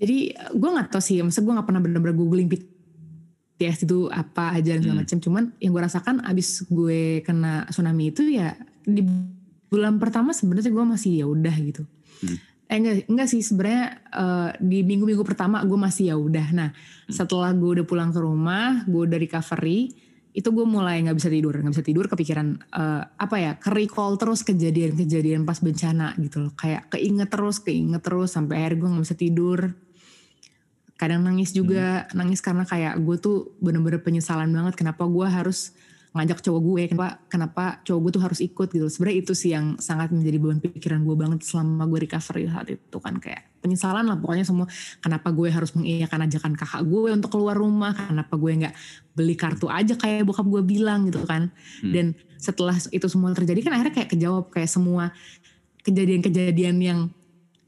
Jadi gue nggak tahu sih, maksudnya gue nggak pernah bener-bener googling PTSD itu apa aja dan segala Hmm. macam. Cuman yang gue rasakan abis gue kena tsunami itu ya di bulan pertama sebenarnya gue masih ya udah gitu. Hmm. Eh enggak, enggak sih sebenarnya eh, di minggu-minggu pertama gue masih ya udah. Nah Hmm. setelah gue udah pulang ke rumah, gue udah recovery, itu gue mulai nggak bisa tidur, nggak bisa tidur kepikiran eh, apa ya, ke recall terus kejadian-kejadian pas bencana gitu loh, kayak keinget terus, keinget terus sampai akhirnya gue nggak bisa tidur. Kadang nangis juga, nangis karena kayak gue tuh bener-bener penyesalan banget kenapa gue harus ngajak cowok gue, kenapa kenapa cowok gue tuh harus ikut gitu. Sebenarnya itu sih yang sangat menjadi beban pikiran gue banget selama gue recovery saat itu kan kayak penyesalan lah pokoknya semua kenapa gue harus mengiyakan ajakan kakak gue untuk keluar rumah, kenapa gue nggak beli kartu aja kayak bokap gue bilang gitu kan. Hmm. Dan setelah itu semua terjadi kan akhirnya kayak kejawab kayak semua kejadian-kejadian yang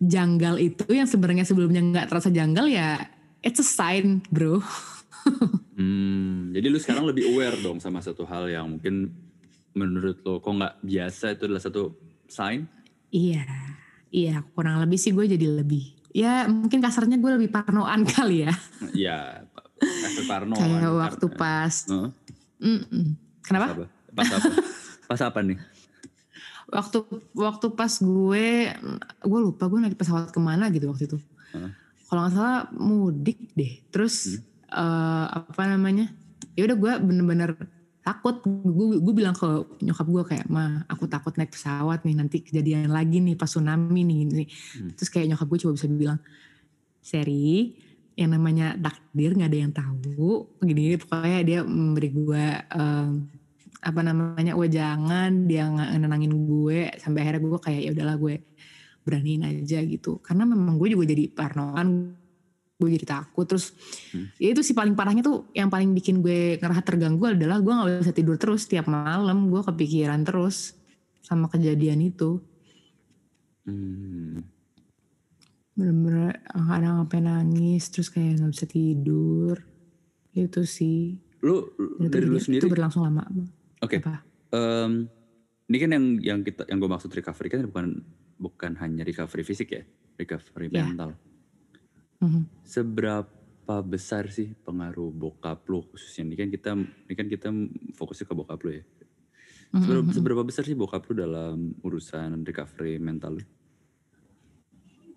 janggal itu yang sebenarnya sebelumnya nggak terasa janggal ya it's a sign bro. *laughs* *laughs* Hmm, jadi lu sekarang lebih aware dong sama satu hal yang mungkin menurut lo kok nggak biasa itu adalah satu sign. Iya, iya kurang lebih sih gue jadi lebih. Ya mungkin kasarnya gue lebih parnoan *laughs* kali ya. Ya, efek parno. Kayak waktu karena- pas? Mm-mm. kenapa? Pas apa? Pas apa? Pas apa nih? Waktu waktu pas gue, gue lupa gue naik pesawat ke mana gitu waktu itu. Hah? Kalau nggak salah mudik deh. Terus eh, apa namanya? Ya udah gue bener-bener takut. Gue gue bilang ke nyokap gue kayak, mah aku takut naik pesawat nih nanti kejadian lagi nih pas tsunami nih. nih. Hmm. Terus kayak nyokap gue cuma bisa bilang, Seri, yang namanya takdir nggak ada yang tahu. Gini pokoknya dia memberi gue em, apa namanya jangan dia nenangin gue sampai akhirnya gue kayak ya udahlah gue beraniin aja gitu karena memang gue juga jadi parnoan gue jadi takut terus Hmm. ya itu sih paling parahnya tuh yang paling bikin gue ngerasa terganggu adalah gue nggak bisa tidur terus tiap malam gue kepikiran terus sama kejadian itu Hmm. bener-bener kadang sampai nangis terus kayak nggak bisa tidur itu sih Lu itu, dari lu itu sendiri. berlangsung lama Oke. apa em, ini kan yang yang kita yang gue maksud recovery kan bukan bukan hanya recovery fisik ya, recovery Ya. mental. Mhm. Seberapa besar sih pengaruh bokap lu khususnya ini kan kita ini kan kita fokusnya ke bokap lu ya. Mhm, Seberapa, mhm. seberapa besar sih bokap lu dalam urusan recovery mental lu?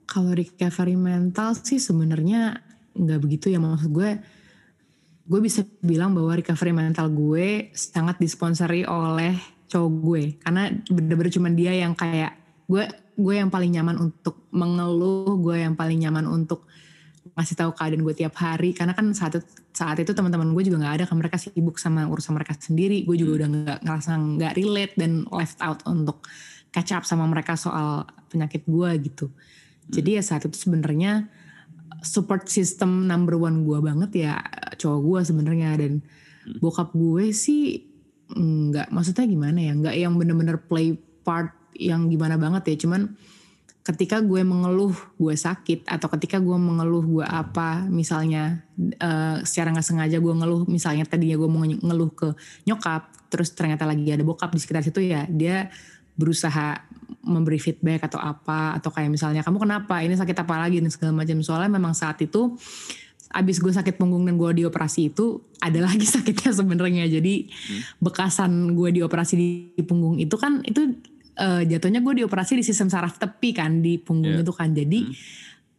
Kalau recovery mental sih sebenarnya nggak begitu ya maksud gue. Gue bisa bilang bahwa recovery mental gue sangat disponsori oleh cowok gue karena bener-bener cuman dia yang kayak gue gue yang paling nyaman untuk mengeluh gue yang paling nyaman untuk ngasih tahu keadaan gue tiap hari. Karena kan saat itu, saat itu teman-teman gue juga nggak ada kan mereka sibuk sama urusan mereka sendiri. Gue juga Hmm. udah nggak ngerasa nggak relate dan left out untuk catch up sama mereka soal penyakit gue gitu. Jadi ya saat itu sebenarnya support system number one gue banget ya cowok gue sebenarnya. Dan bokap gue sih nggak maksudnya gimana ya? Nggak yang bener-bener play part yang gimana banget ya. Cuman ketika gue mengeluh gue sakit atau ketika gue mengeluh gue apa misalnya eh, secara nggak sengaja gue ngeluh misalnya tadinya gue mau nge- ngeluh ke nyokap terus ternyata lagi ada bokap di sekitar situ ya dia berusaha memberi feedback atau apa atau kayak misalnya kamu kenapa? Ini sakit apa lagi? dan segala macam. Soalnya memang saat itu abis gue sakit punggung dan gue dioperasi itu ada lagi *laughs* sakitnya sebenarnya. Jadi bekasan gue dioperasi di punggung itu kan itu eh, jatuhnya gue dioperasi di sistem saraf tepi kan di punggung Iya. itu kan. Jadi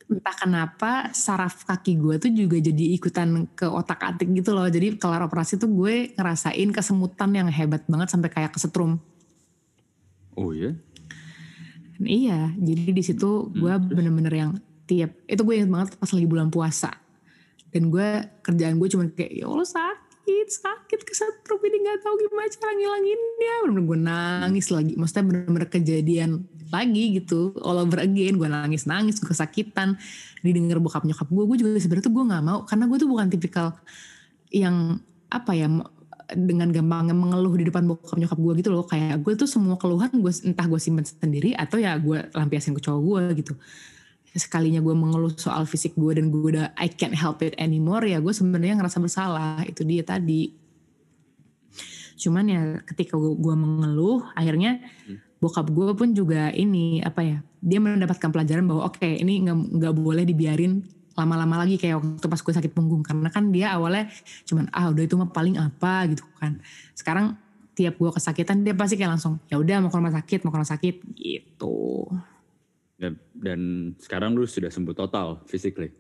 entah kenapa saraf kaki gue tuh juga jadi ikutan ke otak atik gitu loh. Jadi kelar operasi tuh gue ngerasain kesemutan yang hebat banget sampai kayak kesetrum. Oh iya? Iya, jadi di situ gue bener-bener yang tiap itu gue inget banget pas lagi bulan puasa. Dan gue kerjaan gue cuma kayak ya Allah sakit sakit kesetrum ini nggak tahu gimana cara ngilanginnya. Bener-bener gue nangis lagi maksudnya bener-bener kejadian lagi gitu all over again. Gue nangis nangis gue kesakitan. Didengar bokap nyokap gue gue juga sebenarnya tuh gue nggak mau karena gue tuh bukan tipikal yang apa ya dengan gampangnya mengeluh di depan bokap nyokap gue gitu loh. Kayak gue tuh semua keluhan gue entah gue simpen sendiri atau ya gue lampiasin ke cowok gue gitu sekalinya gue mengeluh soal fisik gue dan gue udah I can't help it anymore ya gue sebenarnya ngerasa bersalah. Itu dia tadi. Cuman ya ketika gue, gue mengeluh akhirnya bokap gue pun juga ini apa ya dia mendapatkan pelajaran bahwa oke ini nggak nggak boleh dibiarin lama-lama lagi kayak waktu pas gue sakit punggung. Karena kan dia awalnya cuman ah udah itu mah paling apa gitu kan. Sekarang tiap gue kesakitan dia pasti kayak langsung ya udah mau ke rumah sakit mau ke rumah sakit gitu Dan, dan sekarang lu sudah sembuh total physically.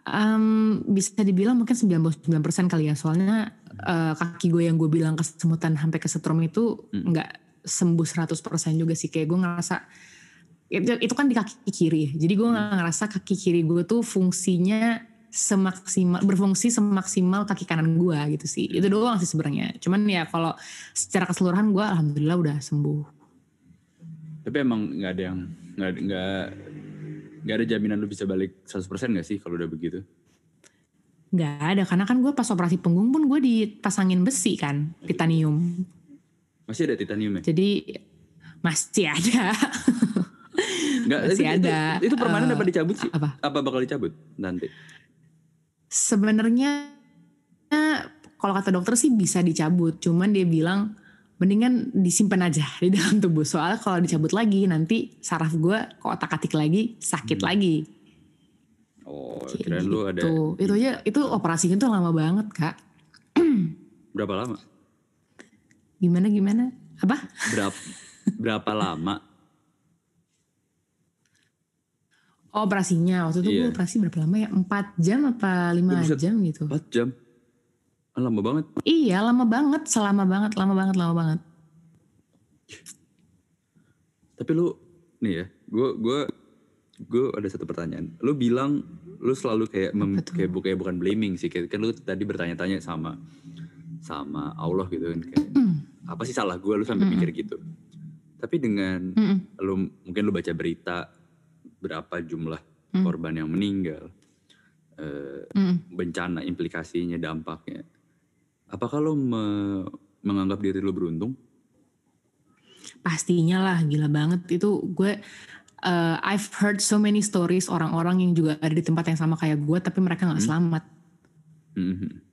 Em, bisa dibilang mungkin 99% kali ya. Soalnya eh, kaki gue yang gue bilang kesemutan sampai kesetrum itu Hmm. nggak sembuh 100% juga sih. Kayak gue ngerasa itu, itu kan di kaki kiri. Jadi gue Hmm. ngerasa kaki kiri gue tuh fungsinya semaksimal berfungsi semaksimal kaki kanan gue gitu sih. Itu doang sih sebenarnya. Cuman ya kalau secara keseluruhan gue alhamdulillah udah sembuh Tapi emang nggak ada yang nggak nggak nggak ada jaminan lu bisa balik 100% nggak sih kalau udah begitu? nggak ada karena kan gue pas operasi punggung pun gue dipasangin besi kan titanium Masih ada titanium ya? Jadi masih ada. Nggak, Masih itu, ada, Itu, itu permanen eh, apa dicabut sih? apa? Apa bakal dicabut nanti? Sebenarnya kalau kata dokter sih bisa dicabut, cuman dia bilang mendingan disimpan aja di dalam tubuh. Soalnya kalau dicabut lagi nanti saraf gue ke otak atik lagi sakit lagi. Oh, Kayak kirain lu ada gitu. Itu aja itu operasinya tuh lama banget kak. *clears throat* berapa lama? Gimana gimana? Apa? Berapa berapa lama? Oh, operasinya waktu itu gue Iya. operasi berapa lama ya? 4 jam apa 5 Buset. jam gitu? 4 jam. Ah, lama banget. Iya lama banget, selama banget, lama banget, lama banget. Tapi lu nih ya, gue gue gue ada satu pertanyaan. Lu bilang lu selalu kayak mem, kayak, bu- kayak bukan blaming sih, kayak kan lu tadi bertanya-tanya sama sama Allah gitu kan kayak Hmm. apa sih salah gue lu sampai mikir gitu. Tapi dengan Mm-mm. lu mungkin lu baca berita berapa jumlah Hmm. korban yang meninggal, eh, Mm-mm. bencana implikasinya dampaknya. Apakah lu me- menganggap diri lu beruntung? Pastinya lah, gila banget itu gue. uh, I've heard so many stories orang-orang yang juga ada di tempat yang sama kayak gue, tapi mereka nggak selamat. Mhm.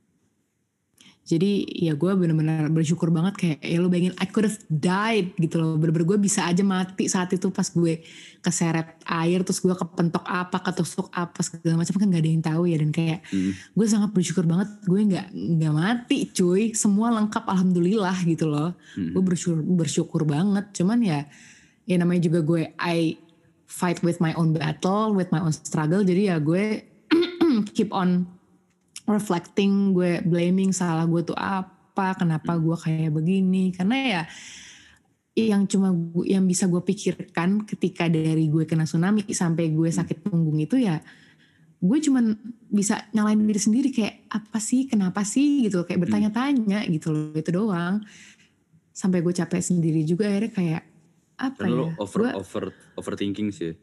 Jadi ya gue bener-bener bersyukur banget kayak ya lo bayangin I could have died gitu loh. Bener-bener gue bisa aja mati saat itu pas gue keseret air terus gue kepentok apa ketusuk apa segala macam kan gak ada yang tahu ya dan kayak Mhm. gue sangat bersyukur banget gue nggak nggak mati cuy semua lengkap alhamdulillah gitu loh Mhm. gue bersyukur bersyukur banget cuman ya ya namanya juga gue I fight with my own battle with my own struggle jadi ya gue *clears throat* keep on reflecting gue blaming salah gue tuh apa kenapa gue kayak begini. Karena ya yang cuma gu- yang bisa gue pikirkan ketika dari gue kena tsunami sampai gue sakit punggung itu ya gue cuman bisa nyalain diri sendiri kayak apa sih? Kenapa sih? gitu kayak bertanya-tanya gitu loh itu doang. Sampai gue capek sendiri juga akhirnya kayak apa Dan ya? lo over Gua- over overthinking sih.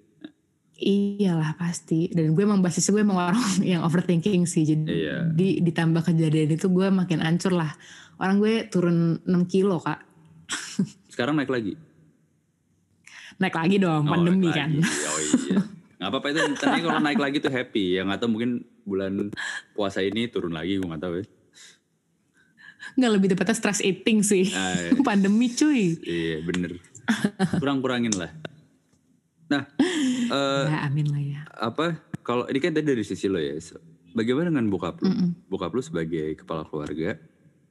Iyalah pasti. Dan gue emang basisnya gue emang orang *laughs* yang overthinking sih. Jadi Iya. ditambah kejadian itu gue makin hancur lah. Orang gue turun 6 kilo kak. *laughs* Sekarang naik lagi. Naik lagi dong Oh, pandemi naik kan. lagi. *laughs* Oh iya. Gak apa-apa itu. Tapi kalau naik lagi tuh happy. Yang atau mungkin bulan puasa ini turun lagi. Gue gak tahu ya. Nggak lebih tepatnya stress eating sih. Ah, iya. pandemi cuy. Iya bener. Kurang-kurangin lah. Nah, ya amin lah ya. apa kalau ini kan tadi dari sisi lo ya. Bagaimana dengan bokap lo? Mm-mm. Bokap lo sebagai kepala keluarga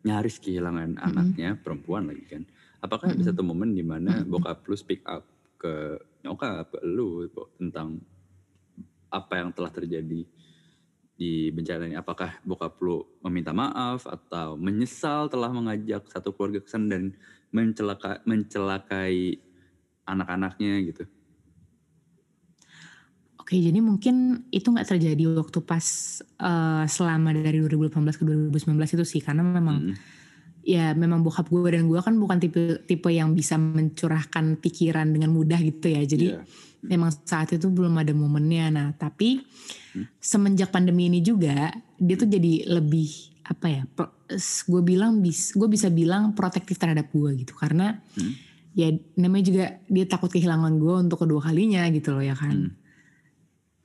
nyaris kehilangan anaknya perempuan lagi kan. Apakah ada satu momen di mana bokap lo speak up ke nyokap lu tentang apa yang telah terjadi di bencana ini? Apakah bokap lo meminta maaf atau menyesal telah mengajak satu keluarga ke sana dan mencelaka, mencelakai anak-anaknya gitu? Oke jadi mungkin itu nggak terjadi waktu pas eh, selama dari 2018 ke 2019 itu sih. Karena memang Mm. ya memang bokap gue dan gue kan bukan tipe tipe yang bisa mencurahkan pikiran dengan mudah gitu ya. Jadi Iya. memang saat itu belum ada momennya. Nah, tapi Hmm. semenjak pandemi ini juga dia tuh jadi lebih apa ya? Gue bilang bis, gue bisa bilang protektif terhadap gue gitu karena Hmm. ya namanya juga dia takut kehilangan gue untuk kedua kalinya gitu loh ya kan. Hmm.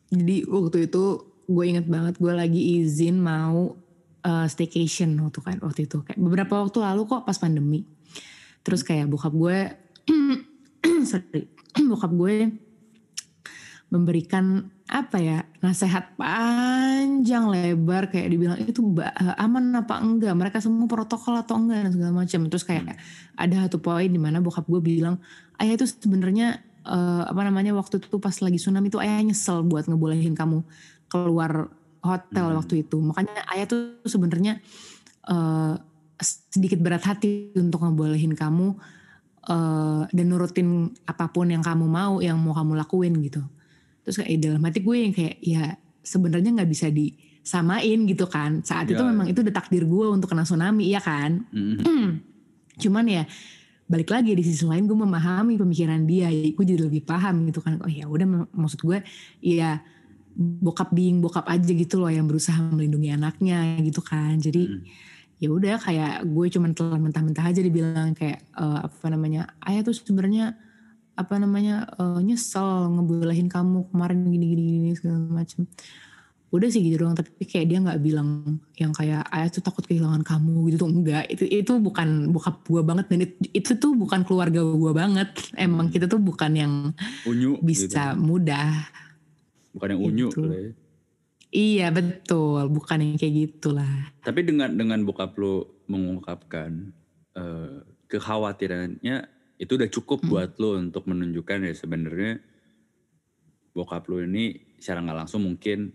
Jadi waktu itu gue inget banget gue lagi izin mau uh, staycation waktu kan waktu itu. Kayak beberapa waktu lalu kok pas pandemi. Terus kayak bokap gue *clears throat* sorry *clears throat* bokap gue memberikan apa ya nasihat panjang lebar. Kayak dibilang itu ba- aman apa enggak? Mereka semua protokol atau enggak? dan segala macam. Terus kayak ada satu poin di mana bokap gue bilang ayah itu sebenarnya eh, apa namanya waktu itu pas lagi tsunami itu ayah nyesel buat ngebolehin kamu keluar hotel Hmm. waktu itu makanya ayah tuh sebenarnya eh, sedikit berat hati untuk ngebolehin kamu eh, dan nurutin apa pun yang kamu mau yang mau kamu lakuin gitu terus kayak dalam hati gue yang kayak ya sebenarnya nggak bisa disamain gitu kan saat itu Ya. memang itu udah takdir gue untuk kena tsunami ya kan Mm. *clears throat* cuman ya balik lagi di sisi lain gue memahami pemikiran dia gue jadi lebih paham gitu kan oh ya udah mak- maksud gue ya bokap being bokap aja gitu loh yang berusaha melindungi anaknya gitu kan jadi Mm. ya udah kayak gue cuman telan mentah-mentah aja dibilang kayak eh, apa namanya ayah tuh sebenarnya apa namanya eh, nyesel ngebolehin kamu kemarin gini gini gini segala macem udah sih gitu doang tapi kayak dia nggak bilang yang kayak ayah tuh takut kehilangan kamu gitu tuh enggak itu itu bukan bokap gue banget dan itu, itu tuh bukan keluarga gue banget emang kita tuh bukan yang Unyu bisa gitu. mudah Bukan yang unyu gitu. ya. iya betul bukan yang kayak gitulah Tapi dengan dengan bokap lo mengungkapkan eh, kekhawatirannya itu udah cukup Hmm. buat lo untuk menunjukkan ya sebenarnya bokap lo ini secara nggak langsung mungkin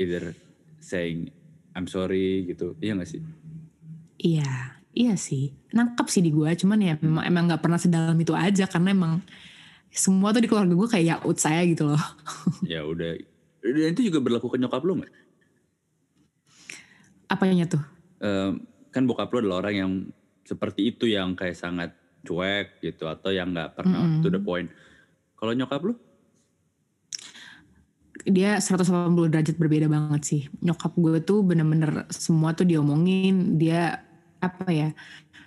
either saying I'm sorry gitu. Iya gak sih? Iya, iya sih. Nangkep sih di gue, cuman ya memang emang nggak pernah sedalam itu aja karena emang semua tuh di keluarga gue kayak yaut saya gitu loh. *laughs* ya udah. Dan itu juga berlaku ke nyokap lo gak? Apanya tuh? Eh, kan bokap lo adalah orang yang seperti itu yang kayak sangat cuek gitu atau yang nggak pernah Mm-mm. to the point. Kalau nyokap lo? Dia 180 derajat berbeda banget sih. Nyokap gue tuh bener-bener semua tuh diomongin. Dia apa ya?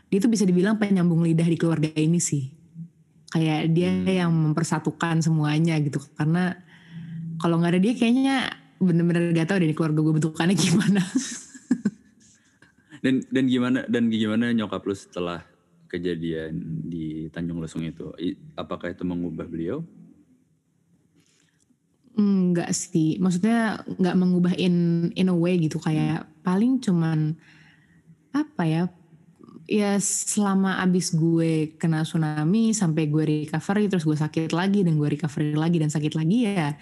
Dia tuh bisa dibilang penyambung lidah di keluarga ini sih. Kayak dia Hmm. yang mempersatukan semuanya gitu. Karena kalau nggak ada dia kayaknya bener-bener gak tau deh di keluarga gue bentukannya gimana. Dan dan gimana dan gimana nyokap lu setelah kejadian di Tanjung Lesung itu? Apakah itu mengubah beliau? Enggak sih, maksudnya nggak mengubah in in a way gitu. Kayak paling cuman apa ya? Ya selama abis gue kena tsunami sampai gue recovery terus gue sakit lagi dan gue recovery lagi dan sakit lagi ya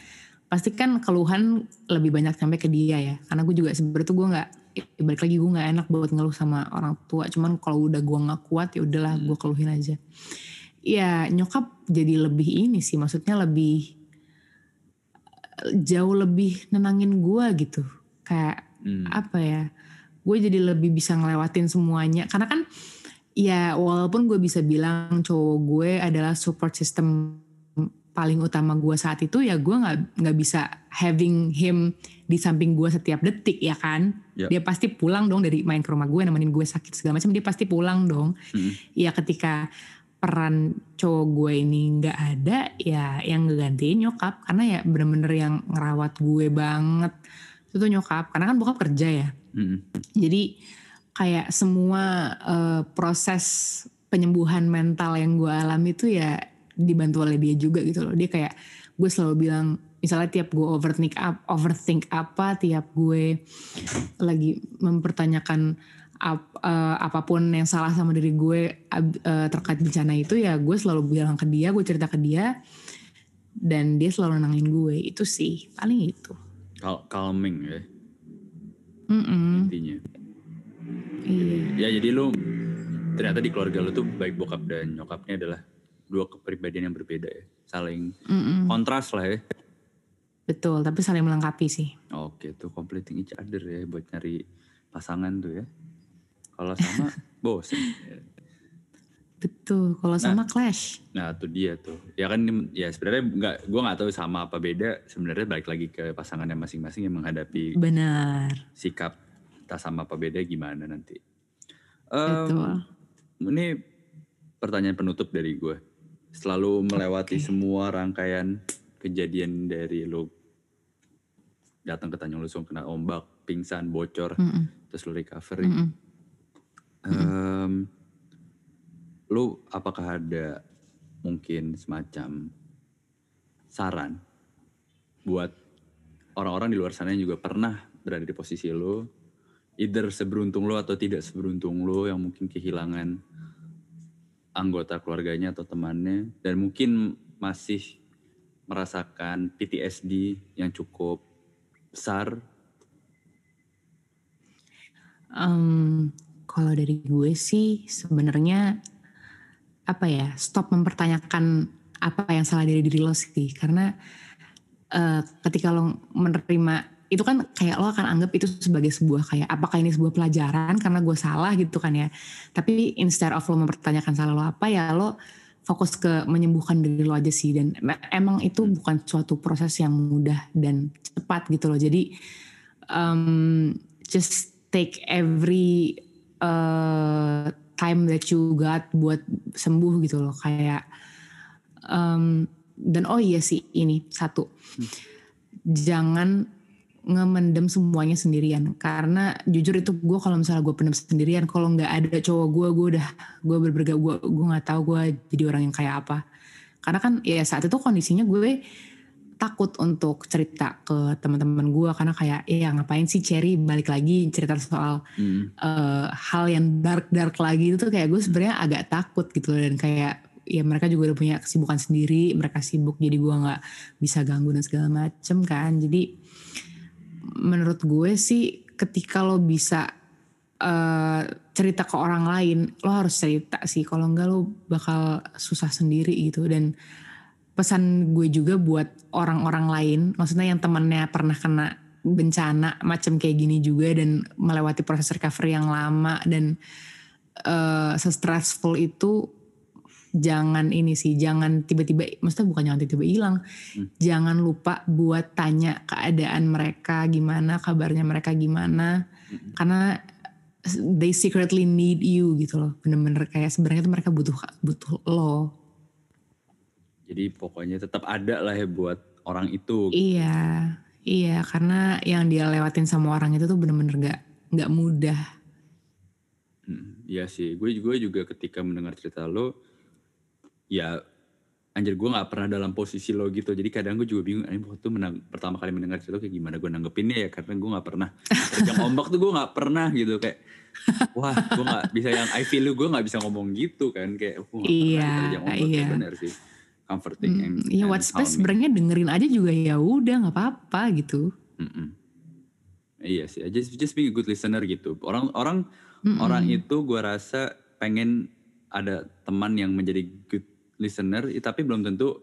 pasti kan keluhan lebih banyak sampai ke dia ya. Karena gue juga sebenarnya tuh gue nggak ya balik lagi gue nggak enak buat ngeluh sama orang tua. Cuman kalau udah gue nggak kuat ya udahlah gue keluhin aja. Ya nyokap jadi lebih ini sih. Maksudnya lebih jauh lebih nenangin gue gitu kayak Hmm. apa ya gue jadi lebih bisa ngelewatin semuanya karena kan ya walaupun gue bisa bilang cowok gue adalah support system paling utama gue saat itu ya gue nggak nggak bisa having him di samping gue setiap detik ya kan Ya. dia pasti pulang dong dari main ke rumah gue nemenin gue sakit segala macam dia pasti pulang dong Hmm. ya ketika peran cowok gue ini nggak ada ya yang ngegantiin nyokap. Karena ya bener-bener yang ngerawat gue banget. Itu tuh nyokap. Karena kan bokap kerja ya. Hmm. jadi kayak semua eh, proses penyembuhan mental yang gue alami itu ya dibantu oleh dia juga gitu loh. Dia kayak gue selalu bilang misalnya tiap gue overthink up overthink apa tiap gue lagi mempertanyakan ap- eh, apa pun yang salah sama diri gue eh, terkait bencana itu ya gue selalu bilang ke dia gue cerita ke dia dan dia selalu nenangin gue itu sih paling itu Cal- calming ya Mm-mm, intinya. iya Ya jadi lu ternyata di keluarga lu tuh baik bokap dan nyokapnya adalah dua kepribadian yang berbeda ya. Saling Mm-mm. kontras lah ya. betul tapi saling melengkapi sih Oke tuh completing each other ya buat nyari pasangan tuh ya. Kalau sama *laughs* bosen. Betul, kalau sama clash. Nah tuh dia tuh. Ya kan ya sebenarnya nggak gue nggak tahu sama apa beda. Sebenarnya balik lagi ke pasangannya masing-masing yang menghadapi Benar. sikap tak sama apa beda gimana nanti. Em, Betul. Ini pertanyaan penutup dari gue. Selalu melewati Oke. semua rangkaian kejadian dari lo datang ke Tanjung Lesung kena ombak, pingsan, bocor, Mm-mm, terus lo recovery. Em, lu apakah ada mungkin semacam saran buat orang-orang di luar sana yang juga pernah berada di posisi lo, either seberuntung lo atau tidak seberuntung lo yang mungkin kehilangan anggota keluarganya atau temannya dan mungkin masih merasakan PTSD yang cukup besar. Em, kalau dari gue sih sebenarnya apa ya stop mempertanyakan apa yang salah dari diri lo sih. Karena eh, ketika lo menerima itu kan kayak lo akan anggap itu sebagai sebuah kayak apakah ini sebuah pelajaran karena gue salah gitu kan ya. Tapi instead of lo mempertanyakan salah lo apa ya lo fokus ke menyembuhkan diri lo aja sih. Dan emang itu bukan suatu proses yang mudah dan cepat gitu loh. Jadi um, just take every uh, time that you got buat sembuh gitu loh kayak um, dan oh iya sih ini satu. Jangan ngemendem semuanya sendirian karena jujur itu gue kalau misalnya gue pendem sendirian kalau nggak ada cowok gue gue udah gue berberga gue gue nggak tahu gue jadi orang yang kayak apa. Karena kan ya saat itu kondisinya gue takut untuk cerita ke teman-teman gue karena kayak ya ngapain sih Cherry balik lagi cerita soal Hmm. eh, hal yang dark dark lagi. Itu tuh kayak gue sebenarnya agak takut gitu loh dan kayak ya mereka juga udah punya kesibukan sendiri mereka sibuk jadi gue nggak bisa ganggu dan segala macem kan. Jadi menurut gue sih ketika lo bisa eh, cerita ke orang lain lo harus cerita sih. Kalau enggak lo bakal susah sendiri gitu. Dan pesan gue juga buat orang-orang lain maksudnya yang temennya pernah kena bencana macam kayak gini juga dan melewati proses recovery yang lama dan eh se-stressful itu jangan ini sih jangan tiba-tiba maksudnya bukan jangan tiba-tiba hilang jangan lupa buat tanya keadaan mereka gimana kabarnya mereka gimana karena they secretly need you gitu loh bener-bener kayak sebenarnya tuh mereka butuh butuh lo Jadi pokoknya tetap ada lah ya buat orang itu. Iya, iya karena yang dia lewatin sama orang itu tuh bener-bener gak, nggak mudah. Hmm, Iya sih, gue juga juga ketika mendengar cerita lo, ya anjir gue nggak pernah dalam posisi lo gitu. Jadi kadang gue juga bingung, ini waktu menang, pertama kali mendengar cerita lo kayak gimana gue nanggepinnya ya, karena gue nggak pernah terjang *laughs* ombak tuh gue nggak pernah gitu kayak, wah gue nggak bisa yang I feel you gue nggak bisa ngomong gitu kan kayak, gue nggak Iya, terjang ombak iya. ya benar sih, comforting and, Iya, and what's best calming. sebenarnya dengerin aja juga ya udah nggak apa-apa gitu. Mm-mm. Iya sih, just just being a good listener gitu. Orang orang Mm-mm. orang itu gue rasa pengen ada teman yang menjadi good listener, tapi belum tentu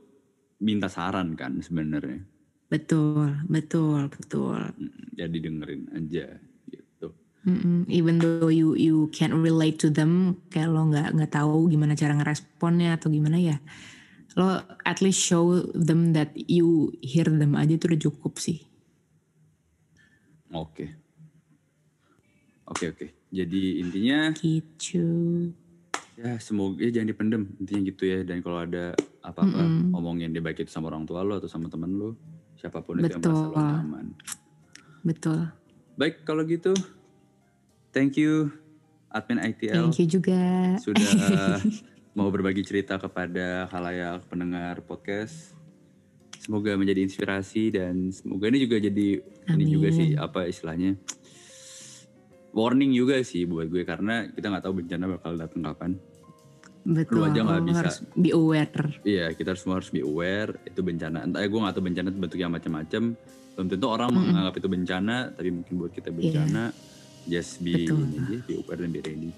minta saran kan sebenarnya. Betul, betul, betul. Mm, Jadi dengerin aja gitu. Mm-mm. Even though you you can't relate to them, kayak lo nggak nggak tahu gimana cara ngeresponnya atau gimana ya, lo at least show them that you hear them aja itu udah cukup sih. Oke. Oke oke. Jadi intinya Gitu. ya semoga ya jangan dipendem intinya gitu ya. Dan kalau ada apa-apa Mm-mm. omongin dia baik itu sama orang tua lo atau sama temen lo, siapa pun itu yang merasa lo Betul. nyaman. Betul. Baik kalau gitu, thank you admin ITL Thank you juga. sudah *laughs* mau berbagi cerita kepada khalayak pendengar podcast. Semoga menjadi inspirasi dan semoga ini juga jadi ini juga sih apa istilahnya warning juga sih buat gue karena kita nggak tahu bencana bakal datang kapan. Betul. aja nggak bisa. harus be aware. Iya kita harus semua harus be aware itu bencana. Entah gue nggak tahu bencana itu bentuknya macam-macam. Belum tentu orang menganggap itu bencana, tapi mungkin buat kita bencana. Just be Betul. ini aja, be aware dan be ready.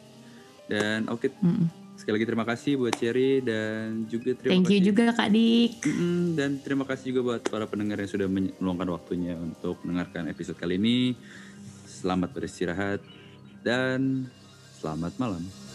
Dan oke Mm-mm. Sekali lagi terima kasih buat Cherry dan juga terima Thank you kasih juga Kak Dik. Dan terima kasih juga buat para pendengar yang sudah meluangkan waktunya untuk mendengarkan episode kali ini. Selamat beristirahat dan selamat malam.